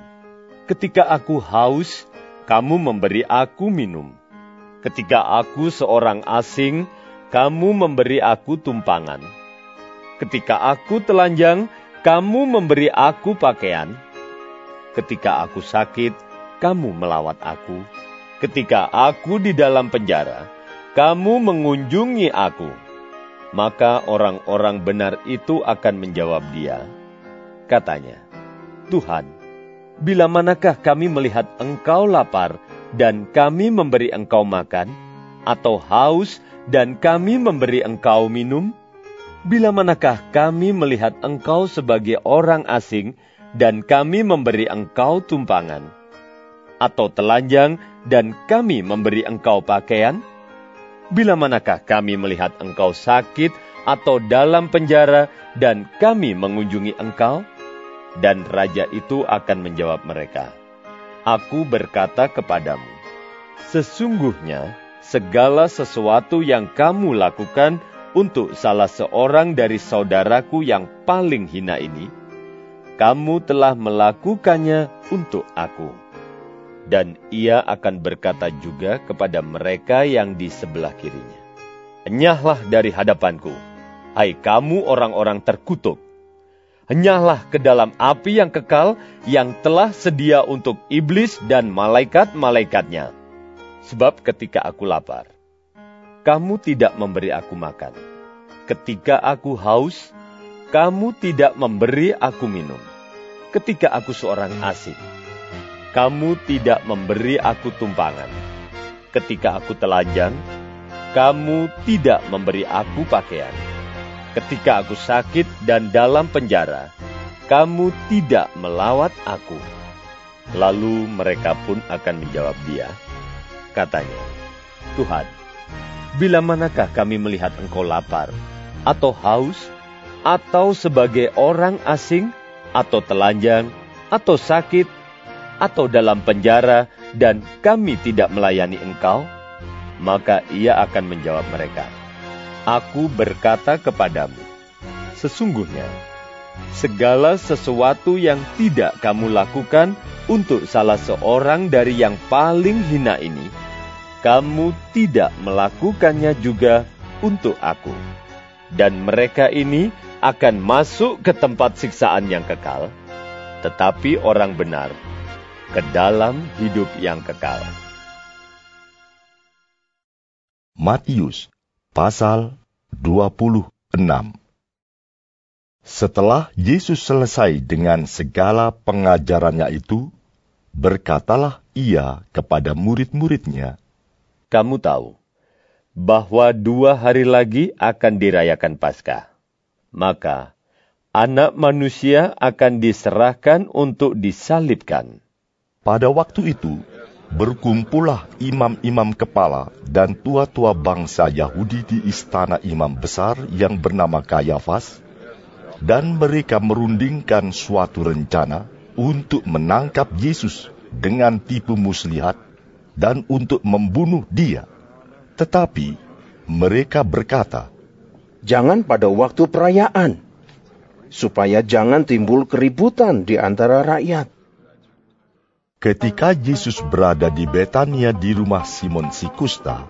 Ketika aku haus, kamu memberi aku minum. Ketika aku seorang asing, kamu memberi aku tumpangan Ketika aku telanjang, kamu memberi aku pakaian. Ketika aku sakit, kamu melawat aku. Ketika aku di dalam penjara, kamu mengunjungi aku, maka orang-orang benar itu akan menjawab dia. Katanya, Tuhan, bila manakah kami melihat engkau lapar dan kami memberi engkau makan, atau haus dan kami memberi engkau minum? Bila manakah kami melihat engkau sebagai orang asing dan kami memberi engkau tumpangan? Atau telanjang dan kami memberi engkau pakaian? Bila manakah kami melihat engkau sakit atau dalam penjara dan kami mengunjungi engkau? Dan raja itu akan menjawab mereka, Aku berkata kepadamu, sesungguhnya segala sesuatu yang kamu lakukan untuk salah seorang dari saudaraku yang paling hina ini, kamu telah melakukannya untuk aku dan ia akan berkata juga kepada mereka yang di sebelah kirinya, Enyahlah dari hadapanku, hai kamu orang-orang terkutuk. Enyahlah ke dalam api yang kekal yang telah sedia untuk iblis dan malaikat-malaikatnya. Sebab ketika aku lapar, kamu tidak memberi aku makan. Ketika aku haus, kamu tidak memberi aku minum. Ketika aku seorang asing, kamu tidak memberi aku tumpangan. Ketika aku telanjang, kamu tidak memberi aku pakaian. Ketika aku sakit dan dalam penjara, kamu tidak melawat aku. Lalu mereka pun akan menjawab dia. Katanya, Tuhan, bila manakah kami melihat engkau lapar, atau haus, atau sebagai orang asing, atau telanjang, atau sakit, atau dalam penjara dan kami tidak melayani engkau? Maka ia akan menjawab mereka, Aku berkata kepadamu, sesungguhnya segala sesuatu yang tidak kamu lakukan untuk salah seorang dari yang paling hina ini, kamu tidak melakukannya juga untuk aku. Dan mereka ini akan masuk ke tempat siksaan yang kekal, tetapi orang benar ke dalam hidup yang kekal. Matius pasal 26 Setelah Yesus selesai dengan segala pengajarannya itu, berkatalah ia kepada murid-muridnya, Kamu tahu bahwa dua hari lagi akan dirayakan Paskah. Maka, anak manusia akan diserahkan untuk disalibkan pada waktu itu, berkumpullah imam-imam kepala dan tua-tua bangsa Yahudi di istana imam besar yang bernama Kayafas, dan mereka merundingkan suatu rencana untuk menangkap Yesus dengan tipu muslihat dan untuk membunuh dia. Tetapi mereka berkata, Jangan pada waktu perayaan, supaya jangan timbul keributan di antara rakyat. Ketika Yesus berada di Betania di rumah Simon si Kusta,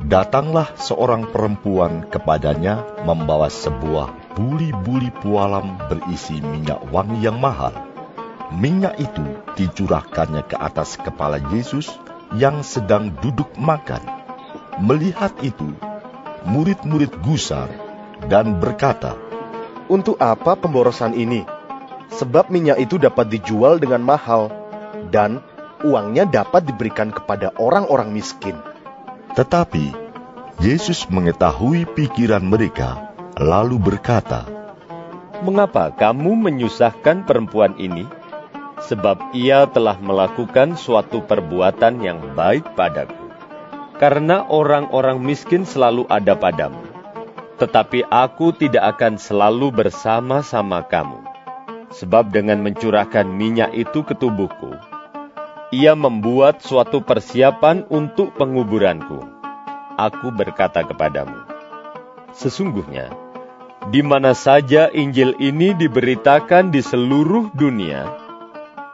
datanglah seorang perempuan kepadanya membawa sebuah buli-buli pualam berisi minyak wangi yang mahal. Minyak itu dicurahkannya ke atas kepala Yesus yang sedang duduk makan. Melihat itu, murid-murid gusar dan berkata, Untuk apa pemborosan ini? Sebab minyak itu dapat dijual dengan mahal dan uangnya dapat diberikan kepada orang-orang miskin. Tetapi Yesus mengetahui pikiran mereka, lalu berkata, "Mengapa kamu menyusahkan perempuan ini? Sebab ia telah melakukan suatu perbuatan yang baik padaku. Karena orang-orang miskin selalu ada padamu, tetapi aku tidak akan selalu bersama-sama kamu." Sebab dengan mencurahkan minyak itu ke tubuhku, ia membuat suatu persiapan untuk penguburanku. Aku berkata kepadamu, sesungguhnya, di mana saja Injil ini diberitakan di seluruh dunia,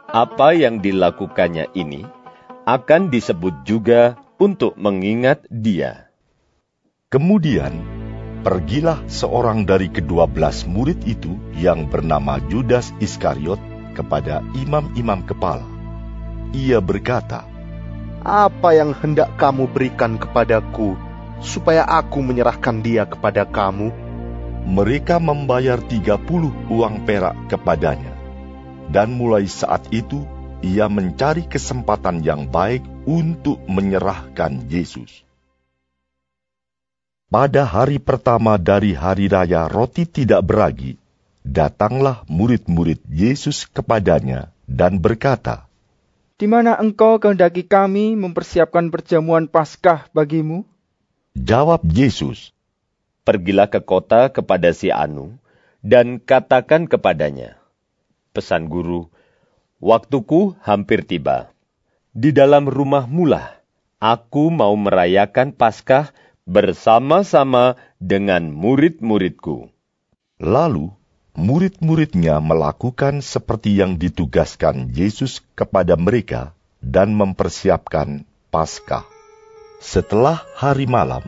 apa yang dilakukannya ini akan disebut juga untuk mengingat dia. Kemudian, Pergilah seorang dari kedua belas murid itu yang bernama Judas Iskariot kepada imam-imam kepala. Ia berkata, Apa yang hendak kamu berikan kepadaku supaya aku menyerahkan dia kepada kamu? Mereka membayar 30 uang perak kepadanya. Dan mulai saat itu, ia mencari kesempatan yang baik untuk menyerahkan Yesus. Pada hari pertama dari hari raya roti tidak beragi, datanglah murid-murid Yesus kepadanya dan berkata, Di mana engkau kehendaki kami mempersiapkan perjamuan Paskah bagimu? Jawab Yesus, Pergilah ke kota kepada si Anu, dan katakan kepadanya, Pesan guru, waktuku hampir tiba. Di dalam rumahmu lah, aku mau merayakan Paskah bersama-sama dengan murid-muridku. Lalu, murid-muridnya melakukan seperti yang ditugaskan Yesus kepada mereka dan mempersiapkan Paskah. Setelah hari malam,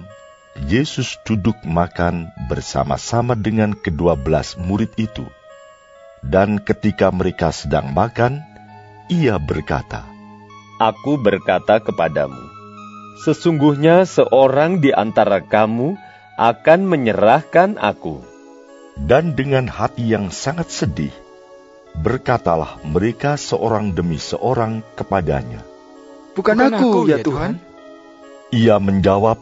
Yesus duduk makan bersama-sama dengan kedua belas murid itu. Dan ketika mereka sedang makan, ia berkata, Aku berkata kepadamu, Sesungguhnya seorang di antara kamu akan menyerahkan aku. Dan dengan hati yang sangat sedih, berkatalah mereka seorang demi seorang kepadanya. Bukan, Bukan aku, aku, ya Tuhan. Ia menjawab,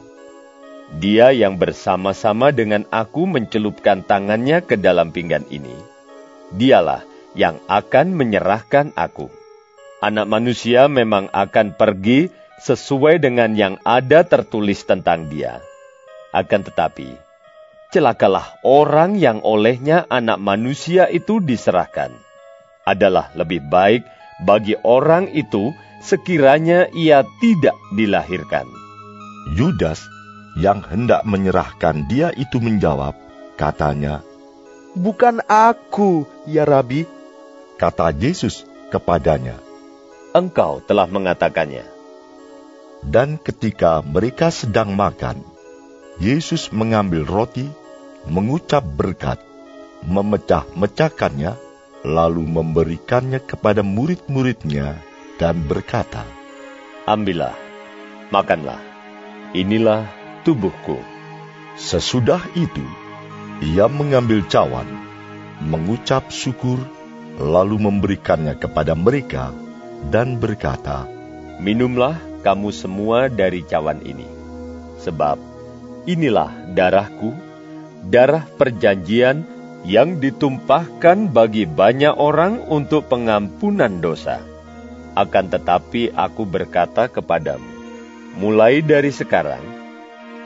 Dia yang bersama-sama dengan aku mencelupkan tangannya ke dalam pinggan ini, dialah yang akan menyerahkan aku. Anak manusia memang akan pergi sesuai dengan yang ada tertulis tentang dia. Akan tetapi, celakalah orang yang olehnya anak manusia itu diserahkan. Adalah lebih baik bagi orang itu sekiranya ia tidak dilahirkan. Yudas yang hendak menyerahkan dia itu menjawab, katanya, Bukan aku, ya Rabi. Kata Yesus kepadanya, Engkau telah mengatakannya. Dan ketika mereka sedang makan, Yesus mengambil roti, mengucap berkat, memecah-mecahkannya, lalu memberikannya kepada murid-muridnya dan berkata, Ambillah, makanlah, inilah tubuhku. Sesudah itu, ia mengambil cawan, mengucap syukur, lalu memberikannya kepada mereka dan berkata, Minumlah kamu semua dari cawan ini. Sebab inilah darahku, darah perjanjian yang ditumpahkan bagi banyak orang untuk pengampunan dosa. Akan tetapi aku berkata kepadamu, mulai dari sekarang,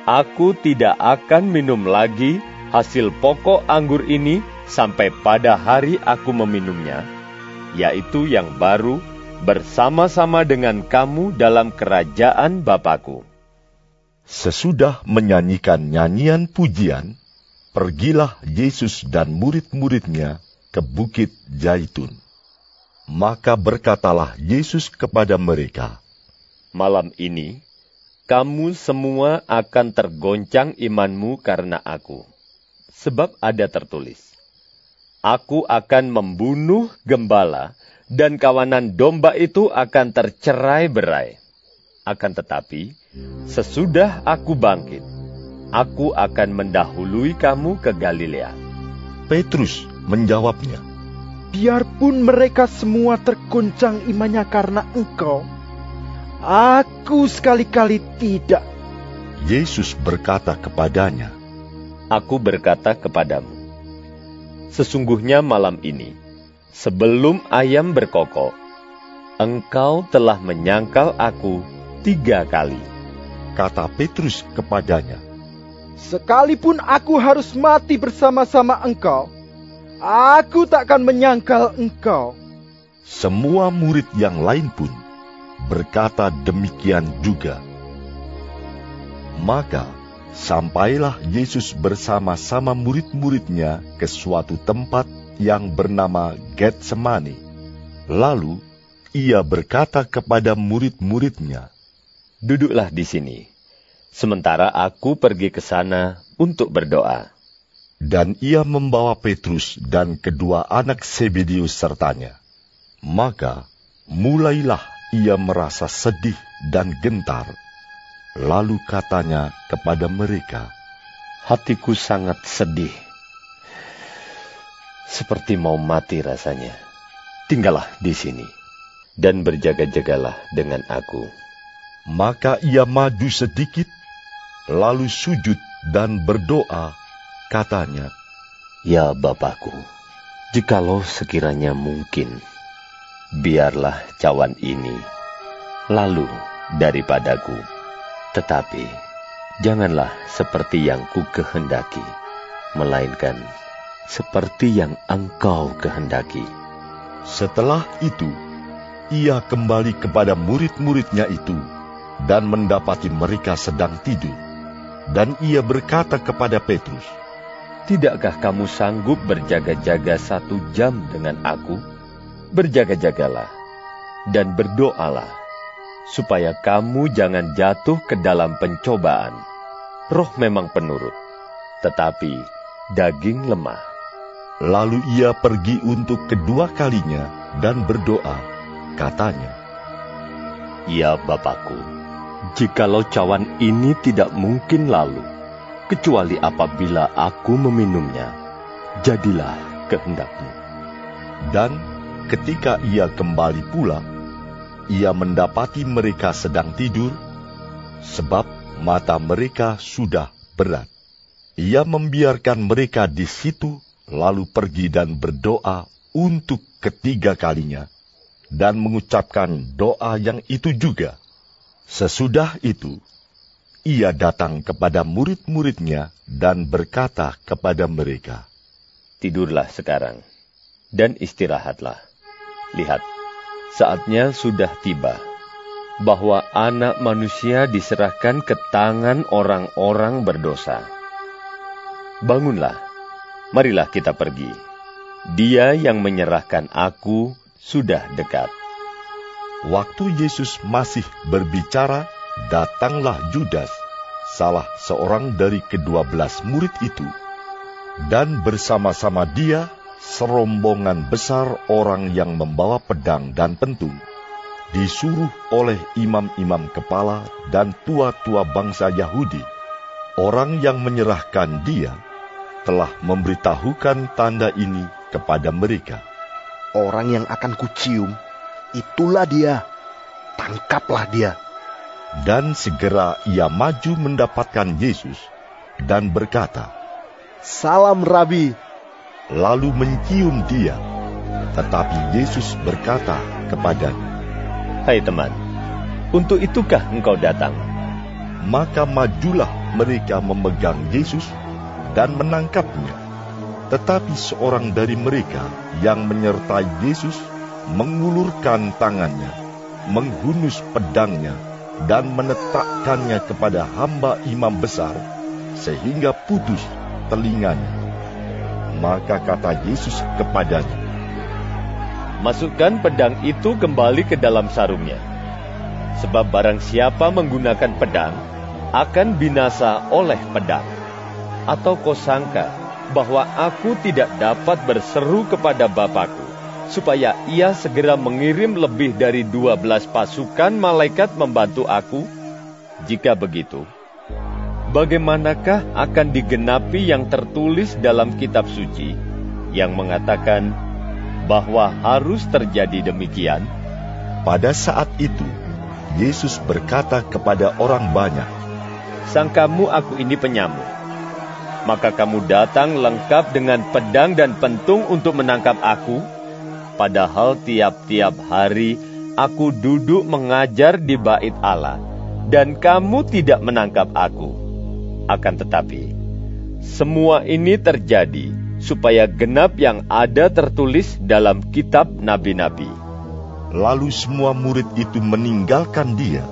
aku tidak akan minum lagi hasil pokok anggur ini sampai pada hari aku meminumnya, yaitu yang baru bersama-sama dengan kamu dalam kerajaan Bapakku. Sesudah menyanyikan nyanyian pujian, pergilah Yesus dan murid-muridnya ke Bukit Jaitun. Maka berkatalah Yesus kepada mereka, Malam ini, kamu semua akan tergoncang imanmu karena aku. Sebab ada tertulis, Aku akan membunuh gembala dan kawanan domba itu akan tercerai-berai. Akan tetapi, sesudah aku bangkit, aku akan mendahului kamu ke Galilea. Petrus menjawabnya, Biarpun mereka semua terguncang imannya karena engkau, aku sekali-kali tidak. Yesus berkata kepadanya, Aku berkata kepadamu, sesungguhnya malam ini, sebelum ayam berkokok, engkau telah menyangkal aku tiga kali. Kata Petrus kepadanya, Sekalipun aku harus mati bersama-sama engkau, aku takkan menyangkal engkau. Semua murid yang lain pun berkata demikian juga. Maka sampailah Yesus bersama-sama murid-muridnya ke suatu tempat yang bernama Getsemani. Lalu ia berkata kepada murid-muridnya, Duduklah di sini, sementara aku pergi ke sana untuk berdoa. Dan ia membawa Petrus dan kedua anak Sebedius sertanya. Maka mulailah ia merasa sedih dan gentar. Lalu katanya kepada mereka, Hatiku sangat sedih, seperti mau mati rasanya. Tinggallah di sini, dan berjaga-jagalah dengan aku. Maka ia maju sedikit, lalu sujud dan berdoa, katanya, Ya Bapakku, jikalau sekiranya mungkin, biarlah cawan ini lalu daripadaku. Tetapi janganlah seperti yang ku kehendaki, melainkan seperti yang engkau kehendaki. Setelah itu, ia kembali kepada murid-muridnya itu dan mendapati mereka sedang tidur. Dan ia berkata kepada Petrus, Tidakkah kamu sanggup berjaga-jaga satu jam dengan aku? Berjaga-jagalah dan berdoalah, supaya kamu jangan jatuh ke dalam pencobaan. Roh memang penurut, tetapi daging lemah. Lalu ia pergi untuk kedua kalinya dan berdoa, katanya, Ya Bapakku, jikalau cawan ini tidak mungkin lalu, kecuali apabila aku meminumnya, jadilah kehendakmu. Dan ketika ia kembali pula, ia mendapati mereka sedang tidur, sebab mata mereka sudah berat. Ia membiarkan mereka di situ, lalu pergi dan berdoa untuk ketiga kalinya, dan mengucapkan doa yang itu juga. Sesudah itu, ia datang kepada murid-muridnya dan berkata kepada mereka, Tidurlah sekarang dan istirahatlah. Lihat, saatnya sudah tiba bahwa anak manusia diserahkan ke tangan orang-orang berdosa. Bangunlah, marilah kita pergi. Dia yang menyerahkan aku sudah dekat. Waktu Yesus masih berbicara, datanglah Judas, salah seorang dari kedua belas murid itu. Dan bersama-sama dia serombongan besar orang yang membawa pedang dan pentung, disuruh oleh imam-imam kepala dan tua-tua bangsa Yahudi. Orang yang menyerahkan dia telah memberitahukan tanda ini kepada mereka. Orang yang akan kucium, itulah dia. Tangkaplah dia. Dan segera ia maju mendapatkan Yesus dan berkata, Salam Rabi. Lalu mencium dia. Tetapi Yesus berkata kepadanya, Hai teman, untuk itukah engkau datang? Maka majulah mereka memegang Yesus dan menangkapnya. Tetapi seorang dari mereka yang menyertai Yesus mengulurkan tangannya, menghunus pedangnya, dan menetakkannya kepada hamba imam besar, sehingga putus telinganya. Maka kata Yesus kepadanya, Masukkan pedang itu kembali ke dalam sarungnya. Sebab barang siapa menggunakan pedang, akan binasa oleh pedang. Atau kau sangka bahwa aku tidak dapat berseru kepada Bapakku, supaya ia segera mengirim lebih dari dua belas pasukan malaikat membantu aku? Jika begitu, bagaimanakah akan digenapi yang tertulis dalam kitab suci yang mengatakan bahwa harus terjadi demikian? Pada saat itu, Yesus berkata kepada orang banyak, Sangkamu aku ini penyamuk, maka kamu datang lengkap dengan pedang dan pentung untuk menangkap aku, padahal tiap-tiap hari aku duduk mengajar di bait Allah, dan kamu tidak menangkap aku. Akan tetapi, semua ini terjadi supaya genap yang ada tertulis dalam kitab nabi-nabi. Lalu semua murid itu meninggalkan dia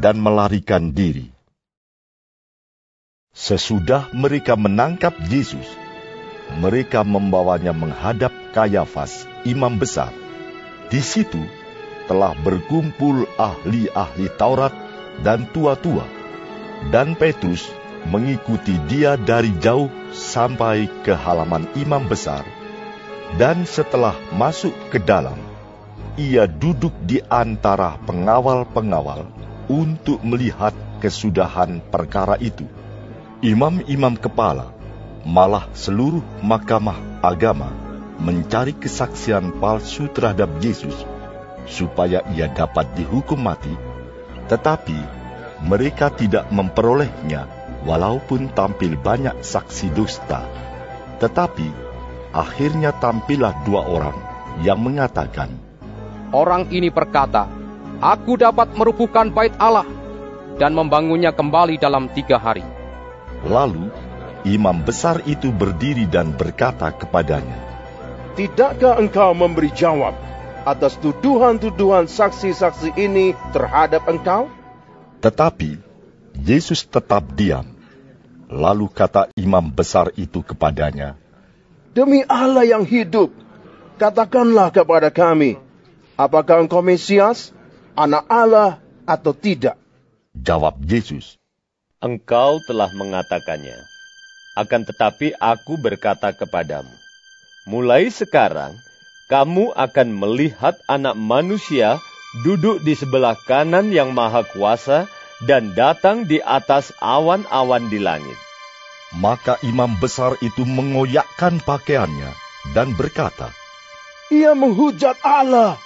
dan melarikan diri. Sesudah mereka menangkap Yesus, mereka membawanya menghadap Kayafas, imam besar. Di situ telah berkumpul ahli-ahli Taurat dan tua-tua, dan Petrus mengikuti dia dari jauh sampai ke halaman imam besar, dan setelah masuk ke dalam, ia duduk di antara pengawal-pengawal untuk melihat kesudahan perkara itu, imam-imam kepala, malah seluruh mahkamah agama mencari kesaksian palsu terhadap Yesus supaya ia dapat dihukum mati, tetapi mereka tidak memperolehnya walaupun tampil banyak saksi dusta. Tetapi akhirnya tampillah dua orang yang mengatakan, Orang ini berkata, Aku dapat merubuhkan bait Allah dan membangunnya kembali dalam tiga hari. Lalu imam besar itu berdiri dan berkata kepadanya, Tidakkah engkau memberi jawab atas tuduhan-tuduhan saksi-saksi ini terhadap engkau? Tetapi Yesus tetap diam. Lalu kata imam besar itu kepadanya, Demi Allah yang hidup, katakanlah kepada kami, apakah engkau Mesias, anak Allah atau tidak? Jawab Yesus, Engkau telah mengatakannya. Akan tetapi aku berkata kepadamu, mulai sekarang kamu akan melihat anak manusia duduk di sebelah kanan yang maha kuasa dan datang di atas awan-awan di langit. Maka imam besar itu mengoyakkan pakaiannya dan berkata, Ia menghujat Allah.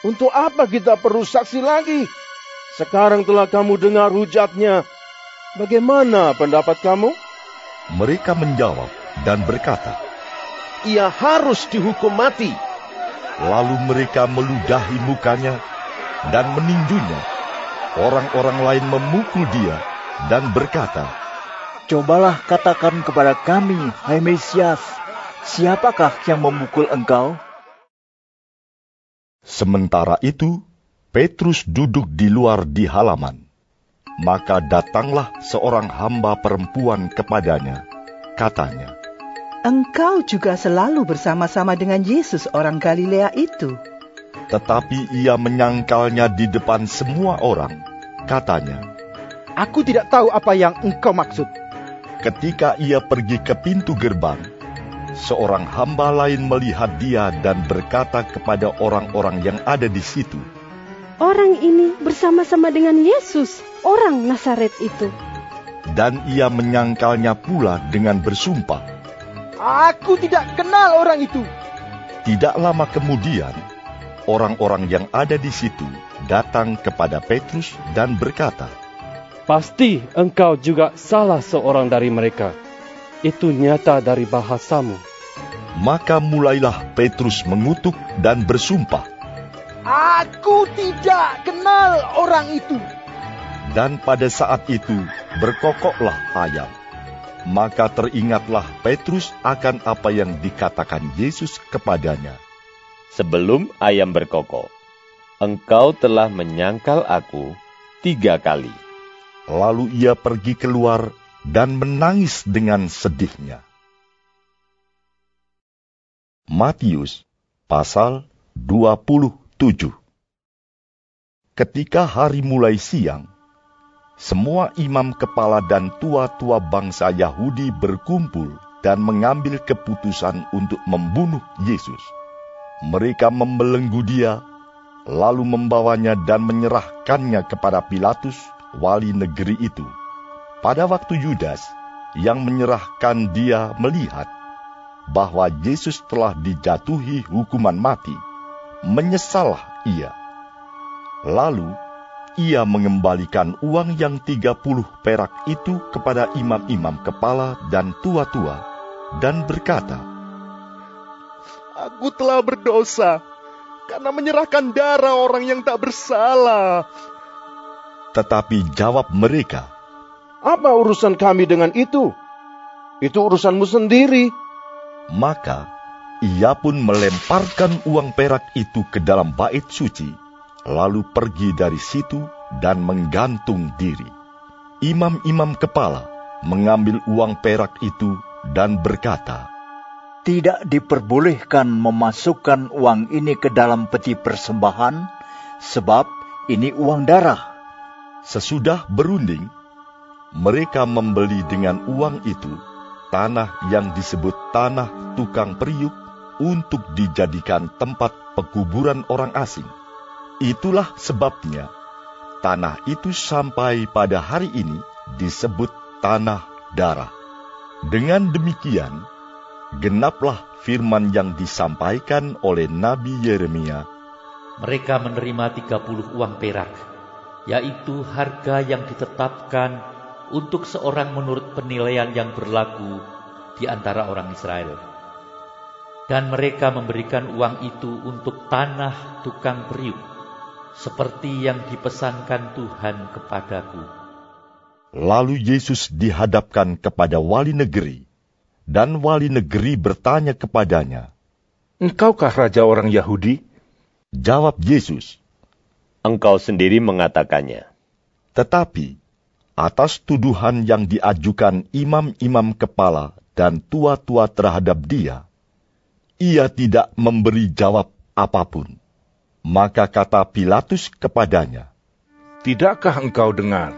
Untuk apa kita perlu saksi lagi? Sekarang telah kamu dengar hujatnya. Bagaimana pendapat kamu? Mereka menjawab dan berkata, Ia harus dihukum mati. Lalu mereka meludahi mukanya dan meninjunya. Orang-orang lain memukul dia dan berkata, Cobalah katakan kepada kami, hai Mesias, siapakah yang memukul engkau? Sementara itu, Petrus duduk di luar di halaman. Maka datanglah seorang hamba perempuan kepadanya. Katanya, Engkau juga selalu bersama-sama dengan Yesus orang Galilea itu. Tetapi ia menyangkalnya di depan semua orang. Katanya, Aku tidak tahu apa yang engkau maksud. Ketika ia pergi ke pintu gerbang, seorang hamba lain melihat dia dan berkata kepada orang-orang yang ada di situ, Orang ini bersama-sama dengan Yesus, orang Nazaret itu. Dan ia menyangkalnya pula dengan bersumpah. Aku tidak kenal orang itu. Tidak lama kemudian, orang-orang yang ada di situ datang kepada Petrus dan berkata, Pasti engkau juga salah seorang dari mereka. Itu nyata dari bahasamu. Maka mulailah Petrus mengutuk dan bersumpah. Aku tidak kenal orang itu. Dan pada saat itu berkokoklah ayam. Maka teringatlah Petrus akan apa yang dikatakan Yesus kepadanya. Sebelum ayam berkokok, engkau telah menyangkal aku tiga kali. Lalu ia pergi keluar dan menangis dengan sedihnya. Matius pasal 27 Ketika hari mulai siang, semua imam kepala dan tua-tua bangsa Yahudi berkumpul dan mengambil keputusan untuk membunuh Yesus. Mereka membelenggu dia, lalu membawanya dan menyerahkannya kepada Pilatus, wali negeri itu. Pada waktu Yudas yang menyerahkan dia melihat bahwa Yesus telah dijatuhi hukuman mati, menyesallah ia. Lalu ia mengembalikan uang yang tiga puluh perak itu kepada imam-imam kepala dan tua-tua, dan berkata, Aku telah berdosa karena menyerahkan darah orang yang tak bersalah. Tetapi jawab mereka, Apa urusan kami dengan itu? Itu urusanmu sendiri. Maka ia pun melemparkan uang perak itu ke dalam bait suci, lalu pergi dari situ dan menggantung diri. Imam-imam kepala mengambil uang perak itu dan berkata, Tidak diperbolehkan memasukkan uang ini ke dalam peti persembahan, sebab ini uang darah. Sesudah berunding, mereka membeli dengan uang itu tanah yang disebut tanah tukang periuk untuk dijadikan tempat pekuburan orang asing. Itulah sebabnya tanah itu sampai pada hari ini disebut tanah darah. Dengan demikian, genaplah firman yang disampaikan oleh Nabi Yeremia. Mereka menerima 30 uang perak, yaitu harga yang ditetapkan untuk seorang menurut penilaian yang berlaku di antara orang Israel. Dan mereka memberikan uang itu untuk tanah tukang periuk, seperti yang dipesankan Tuhan kepadaku. Lalu Yesus dihadapkan kepada wali negeri, dan wali negeri bertanya kepadanya, Engkaukah raja orang Yahudi? Jawab Yesus, Engkau sendiri mengatakannya. Tetapi atas tuduhan yang diajukan imam-imam kepala dan tua-tua terhadap dia, ia tidak memberi jawab apa pun. Maka kata Pilatus kepadanya, Tidakkah engkau dengar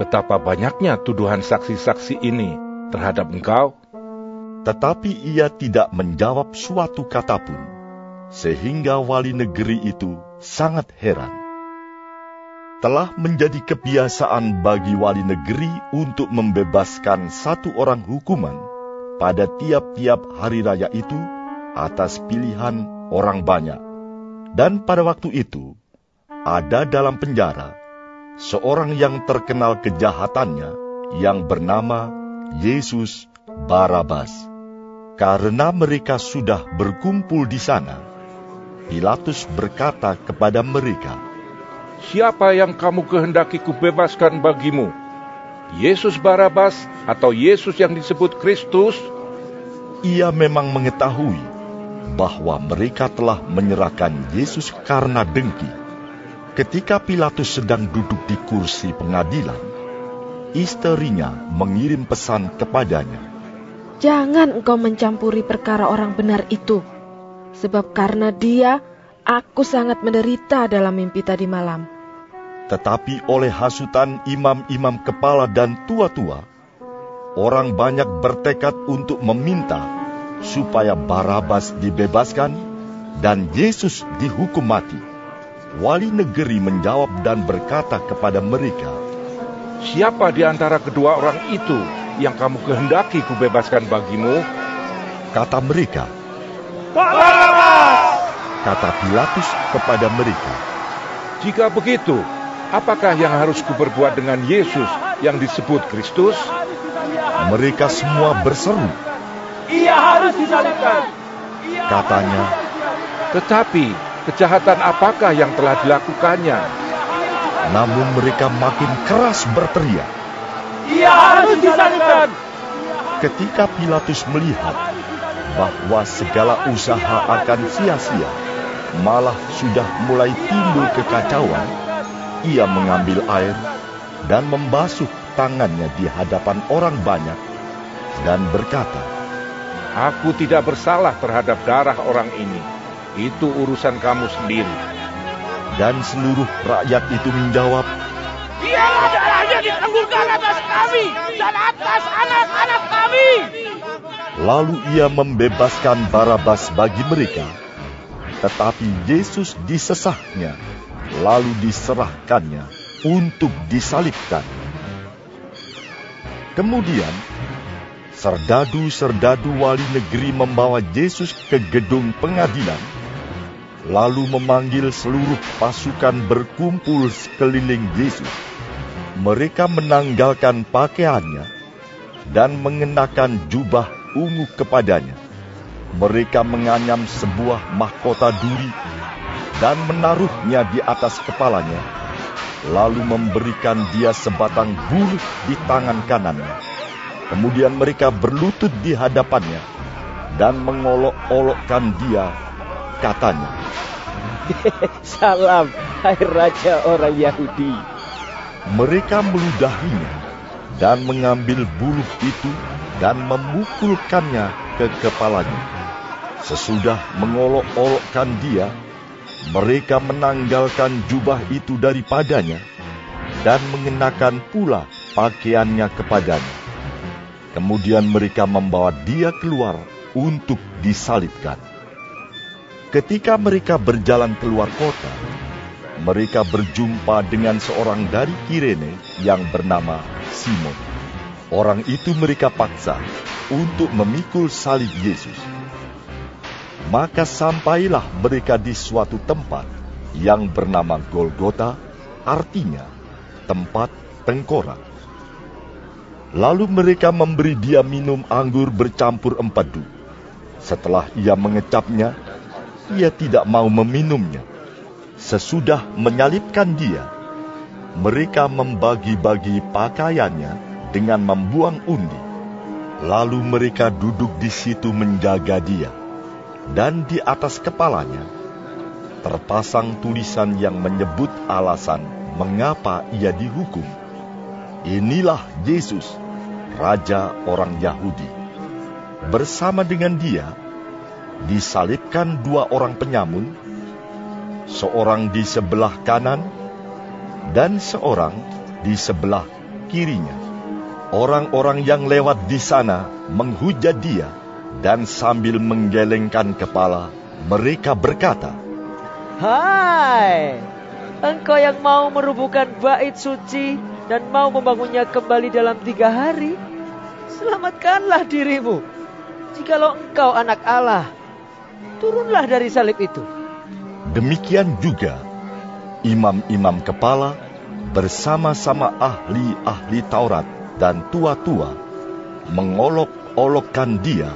betapa banyaknya tuduhan saksi-saksi ini terhadap engkau? Tetapi ia tidak menjawab suatu kata pun, sehingga wali negeri itu sangat heran. Telah menjadi kebiasaan bagi wali negeri untuk membebaskan satu orang hukuman pada tiap-tiap hari raya itu atas pilihan orang banyak. Dan pada waktu itu, ada dalam penjara seorang yang terkenal kejahatannya yang bernama Yesus Barabas. Karena mereka sudah berkumpul di sana, Pilatus berkata kepada mereka, Siapa yang kamu kehendaki kubebaskan bagimu? Yesus Barabas atau Yesus yang disebut Kristus? Ia memang mengetahui bahwa mereka telah menyerahkan Yesus karena dengki. Ketika Pilatus sedang duduk di kursi pengadilan, istrinya mengirim pesan kepadanya. Jangan engkau mencampuri perkara orang benar itu, sebab karena dia aku sangat menderita dalam mimpi tadi malam. Tetapi oleh hasutan imam-imam kepala dan tua-tua, orang banyak bertekad untuk meminta supaya Barabas dibebaskan dan Yesus dihukum mati. Wali negeri menjawab dan berkata kepada mereka, Siapa di antara kedua orang itu yang kamu kehendaki kubebaskan bagimu? Kata mereka, Barabas! Kata Pilatus kepada mereka, Jika begitu, apakah yang harus kuperbuat dengan Yesus yang disebut Kristus? Mereka semua berseru, Ia harus disalibkan. Katanya, Tetapi kejahatan apakah yang telah dilakukannya? Namun mereka makin keras berteriak. Ia harus disalibkan. Ketika Pilatus melihat bahwa segala usaha akan sia-sia, malah sudah mulai timbul kekacauan, ia mengambil air dan membasuh tangannya di hadapan orang banyak dan berkata, Aku tidak bersalah terhadap darah orang ini. Itu urusan kamu sendiri. Dan seluruh rakyat itu menjawab, Biarlah darahnya ditangguhkan atas kami dan atas anak-anak kami. Lalu ia membebaskan Barabas bagi mereka. Tetapi Yesus disesahnya, lalu diserahkannya untuk disalibkan. Kemudian, serdadu-serdadu wali negeri membawa Yesus ke gedung pengadilan, lalu memanggil seluruh pasukan berkumpul sekeliling Yesus. Mereka menanggalkan pakaiannya dan mengenakan jubah ungu kepadanya. Mereka menganyam sebuah mahkota duri dan menaruhnya di atas kepalanya, lalu memberikan dia sebatang bulu di tangan kanannya. Kemudian mereka berlutut di hadapannya dan mengolok-olokkan dia, katanya, Salam, hai Raja orang Yahudi. Mereka meludahinya dan mengambil bulu itu dan memukulkannya ke kepalanya. Sesudah mengolok-olokkan dia, mereka menanggalkan jubah itu daripadanya dan mengenakan pula pakaiannya kepadanya. Kemudian mereka membawa dia keluar untuk disalibkan. Ketika mereka berjalan keluar kota, mereka berjumpa dengan seorang dari Kirene yang bernama Simon. Orang itu mereka paksa untuk memikul salib Yesus. Maka sampailah mereka di suatu tempat yang bernama Golgota, artinya tempat tengkorak. Lalu mereka memberi dia minum anggur bercampur empedu. Setelah ia mengecapnya, ia tidak mau meminumnya. Sesudah menyalibkan dia, mereka membagi-bagi pakaiannya dengan membuang undi. Lalu mereka duduk di situ menjaga dia, dan di atas kepalanya terpasang tulisan yang menyebut alasan mengapa ia dihukum. Inilah Yesus, Raja orang Yahudi. Bersama dengan dia, disalibkan dua orang penyamun, seorang di sebelah kanan dan seorang di sebelah kirinya. Orang-orang yang lewat di sana menghujat dia dan sambil menggelengkan kepala, mereka berkata, Hai, engkau yang mau merubuhkan bait suci dan mau membangunnya kembali dalam tiga hari, selamatkanlah dirimu. Jikalau engkau anak Allah, turunlah dari salib itu. Demikian juga imam-imam kepala bersama-sama ahli-ahli Taurat dan tua-tua mengolok-olokkan dia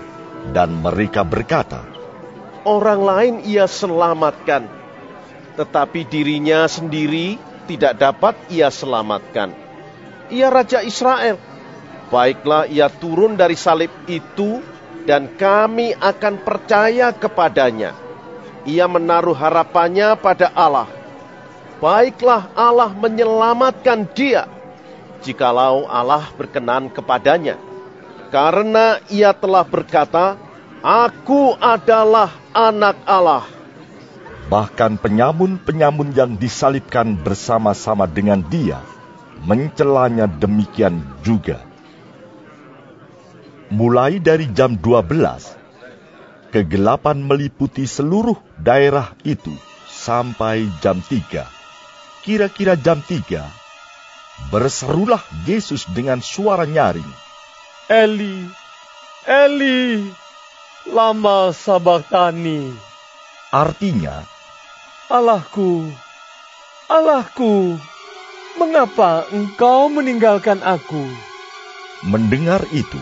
dan mereka berkata, Orang lain ia selamatkan, tetapi dirinya sendiri tidak dapat ia selamatkan. Ia Raja Israel. Baiklah ia turun dari salib itu dan kami akan percaya kepadanya. Ia menaruh harapannya pada Allah. Baiklah Allah menyelamatkan dia, jikalau Allah berkenan kepadanya. Karena ia telah berkata, Aku adalah anak Allah. Bahkan penyamun-penyamun yang disalibkan bersama-sama dengan dia, mencelanya demikian juga. Mulai dari jam 12, kegelapan meliputi seluruh daerah itu sampai jam 3. Kira-kira jam 3, berserulah Yesus dengan suara nyaring. Eli, Eli, lama sabachthani. Artinya, Allahku, Allahku, mengapa engkau meninggalkan aku? Mendengar itu,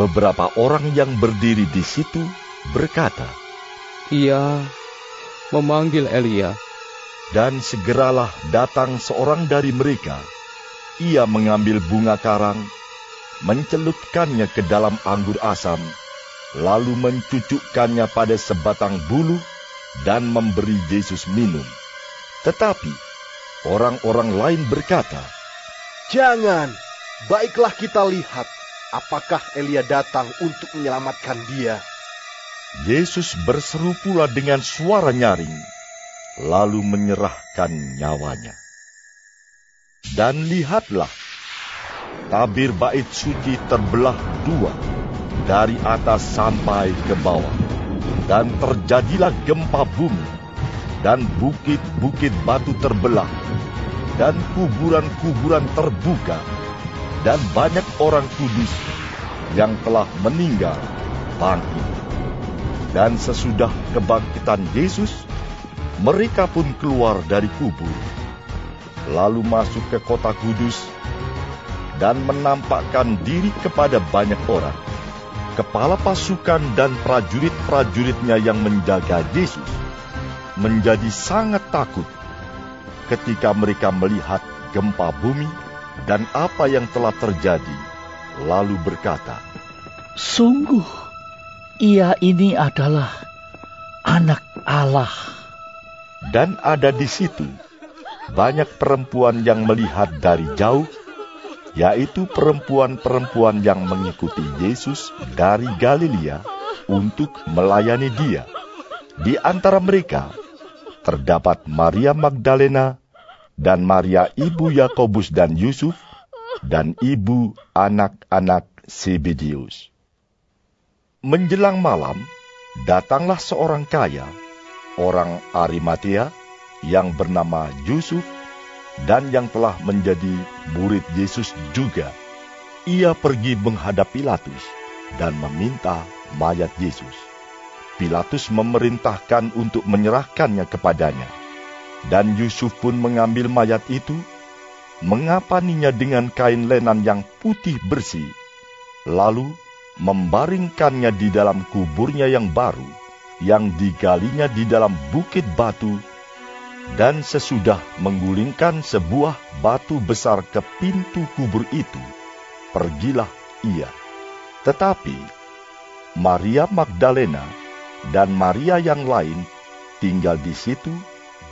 beberapa orang yang berdiri di situ berkata, Ia memanggil Elia. Dan segeralah datang seorang dari mereka. Ia mengambil bunga karang, mencelupkannya ke dalam anggur asam, lalu mencucukkannya pada sebatang bulu dan memberi Yesus minum. Tetapi orang-orang lain berkata, Jangan, baiklah kita lihat apakah Elia datang untuk menyelamatkan dia. Yesus berseru pula dengan suara nyaring, lalu menyerahkan nyawanya. Dan lihatlah, tabir bait suci terbelah dua, dari atas sampai ke bawah. Dan terjadilah gempa bumi, dan bukit-bukit batu terbelah, dan kuburan-kuburan terbuka, dan banyak orang kudus yang telah meninggal bangkit. Dan sesudah kebangkitan Yesus, mereka pun keluar dari kubur, lalu masuk ke kota kudus, dan menampakkan diri kepada banyak orang. Kepala pasukan dan prajurit-prajuritnya yang menjaga Yesus menjadi sangat takut ketika mereka melihat gempa bumi dan apa yang telah terjadi, lalu berkata, Sungguh, ia ini adalah anak Allah. Dan ada di situ banyak perempuan yang melihat dari jauh, yaitu perempuan-perempuan yang mengikuti Yesus dari Galilea untuk melayani dia. Di antara mereka terdapat Maria Magdalena dan Maria ibu Yakobus dan Yusuf dan ibu anak-anak Sibidius. Menjelang malam, datanglah seorang kaya, orang Arimatea, yang bernama Yusuf dan yang telah menjadi murid Yesus juga. Ia pergi menghadap Pilatus dan meminta mayat Yesus. Pilatus memerintahkan untuk menyerahkannya kepadanya. Dan Yusuf pun mengambil mayat itu, mengapaninya dengan kain lenan yang putih bersih, lalu membaringkannya di dalam kuburnya yang baru, yang digalinya di dalam bukit batu dan sesudah menggulingkan sebuah batu besar ke pintu kubur itu, pergilah ia. Tetapi Maria Magdalena dan Maria yang lain tinggal di situ,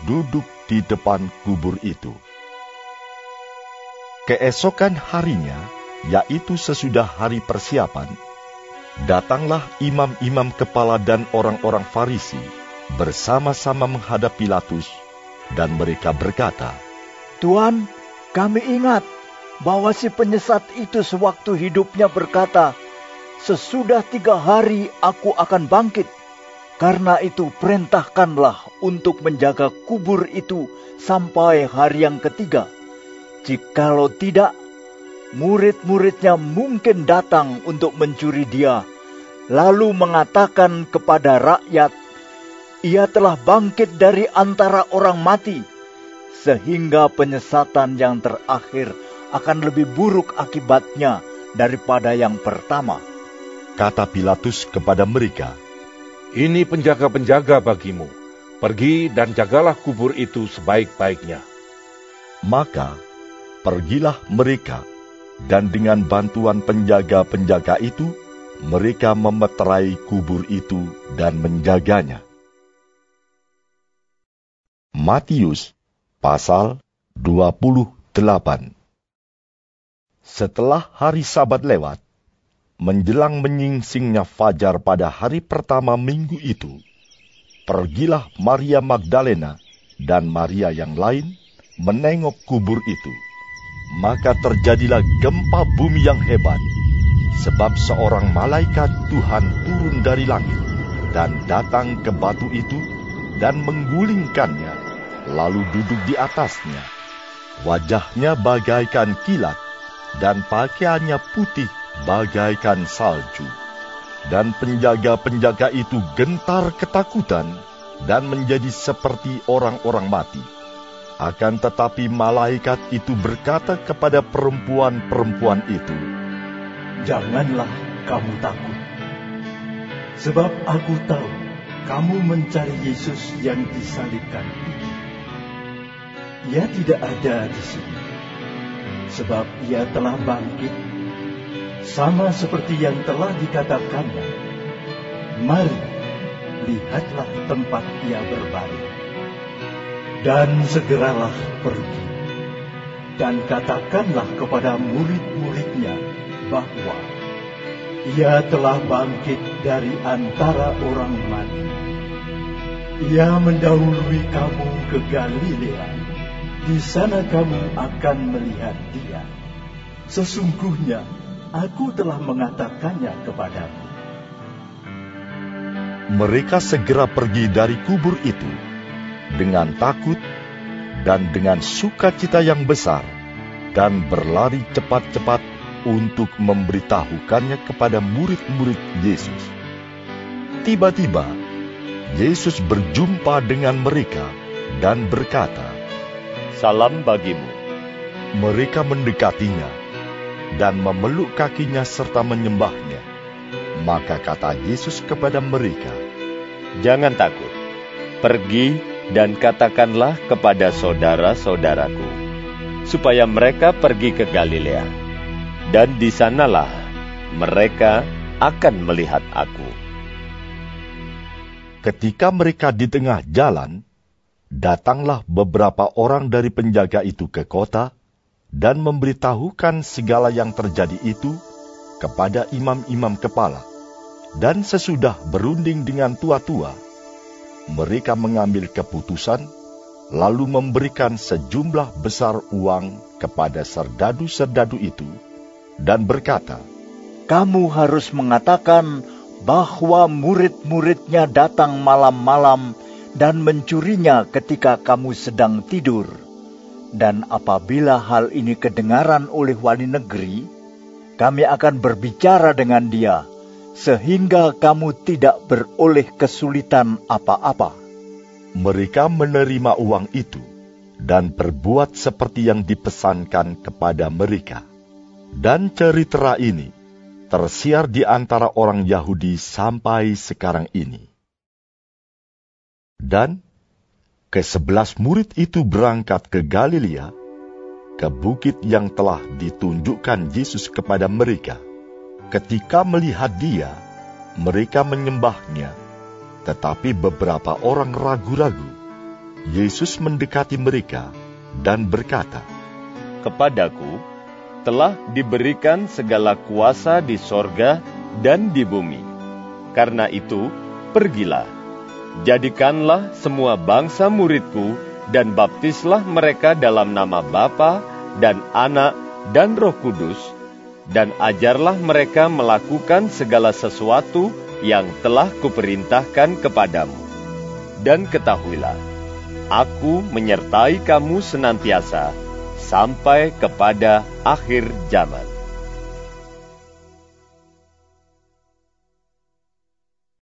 duduk di depan kubur itu. Keesokan harinya, yaitu sesudah hari persiapan, datanglah imam-imam kepala dan orang-orang Farisi bersama-sama menghadap Pilatus dan mereka berkata, Tuan, kami ingat bahwa si penyesat itu sewaktu hidupnya berkata, Sesudah tiga hari aku akan bangkit. Karena itu perintahkanlah untuk menjaga kubur itu sampai hari yang ketiga. Jikalau tidak, murid-muridnya mungkin datang untuk mencuri dia, lalu mengatakan kepada rakyat ia telah bangkit dari antara orang mati, sehingga penyesatan yang terakhir akan lebih buruk akibatnya daripada yang pertama. Kata Pilatus kepada mereka, Ini penjaga-penjaga bagimu. Pergi dan jagalah kubur itu sebaik-baiknya. Maka pergilah mereka, dan dengan bantuan penjaga-penjaga itu, mereka memeterai kubur itu dan menjaganya. Matius pasal 28 Setelah hari sabat lewat, menjelang menyingsingnya fajar pada hari pertama minggu itu, pergilah Maria Magdalena dan Maria yang lain menengok kubur itu. Maka terjadilah gempa bumi yang hebat, sebab seorang malaikat Tuhan turun dari langit dan datang ke batu itu dan menggulingkannya lalu duduk di atasnya. Wajahnya bagaikan kilat, dan pakaiannya putih bagaikan salju. Dan penjaga-penjaga itu gentar ketakutan dan menjadi seperti orang-orang mati. Akan tetapi malaikat itu berkata kepada perempuan-perempuan itu, Janganlah kamu takut, sebab aku tahu kamu mencari Yesus yang disalibkan itu. Ia tidak ada di sini, sebab ia telah bangkit, sama seperti yang telah dikatakannya. Mari, lihatlah tempat ia berbaring. Dan segeralah pergi, dan katakanlah kepada murid-muridnya bahwa ia telah bangkit dari antara orang mati. Ia mendahului kamu ke Galilea di sana kamu akan melihat dia. Sesungguhnya aku telah mengatakannya kepadamu. Mereka segera pergi dari kubur itu dengan takut dan dengan sukacita yang besar dan berlari cepat-cepat untuk memberitahukannya kepada murid-murid Yesus. Tiba-tiba, Yesus berjumpa dengan mereka dan berkata, salam bagimu. Mereka mendekatinya dan memeluk kakinya serta menyembahnya. Maka kata Yesus kepada mereka, Jangan takut, pergi dan katakanlah kepada saudara-saudaraku, supaya mereka pergi ke Galilea, dan di sanalah mereka akan melihat aku. Ketika mereka di tengah jalan, datanglah beberapa orang dari penjaga itu ke kota dan memberitahukan segala yang terjadi itu kepada imam-imam kepala. Dan sesudah berunding dengan tua-tua, mereka mengambil keputusan lalu memberikan sejumlah besar uang kepada serdadu-serdadu itu dan berkata, Kamu harus mengatakan bahwa murid-muridnya datang malam-malam dan mencurinya ketika kamu sedang tidur. Dan apabila hal ini kedengaran oleh wali negeri, kami akan berbicara dengan dia, sehingga kamu tidak beroleh kesulitan apa-apa. Mereka menerima uang itu dan berbuat seperti yang dipesankan kepada mereka. Dan cerita ini tersiar di antara orang Yahudi sampai sekarang ini. Dan ke sebelas murid itu berangkat ke Galilea, ke bukit yang telah ditunjukkan Yesus kepada mereka. Ketika melihat dia, mereka menyembahnya, tetapi beberapa orang ragu-ragu. Yesus mendekati mereka dan berkata, Kepadaku, telah diberikan segala kuasa di sorga dan di bumi. Karena itu, pergilah, jadikanlah semua bangsa muridku, dan baptislah mereka dalam nama Bapa dan Anak dan Roh Kudus, dan ajarlah mereka melakukan segala sesuatu yang telah kuperintahkan kepadamu. Dan ketahuilah, aku menyertai kamu senantiasa, sampai kepada akhir zaman.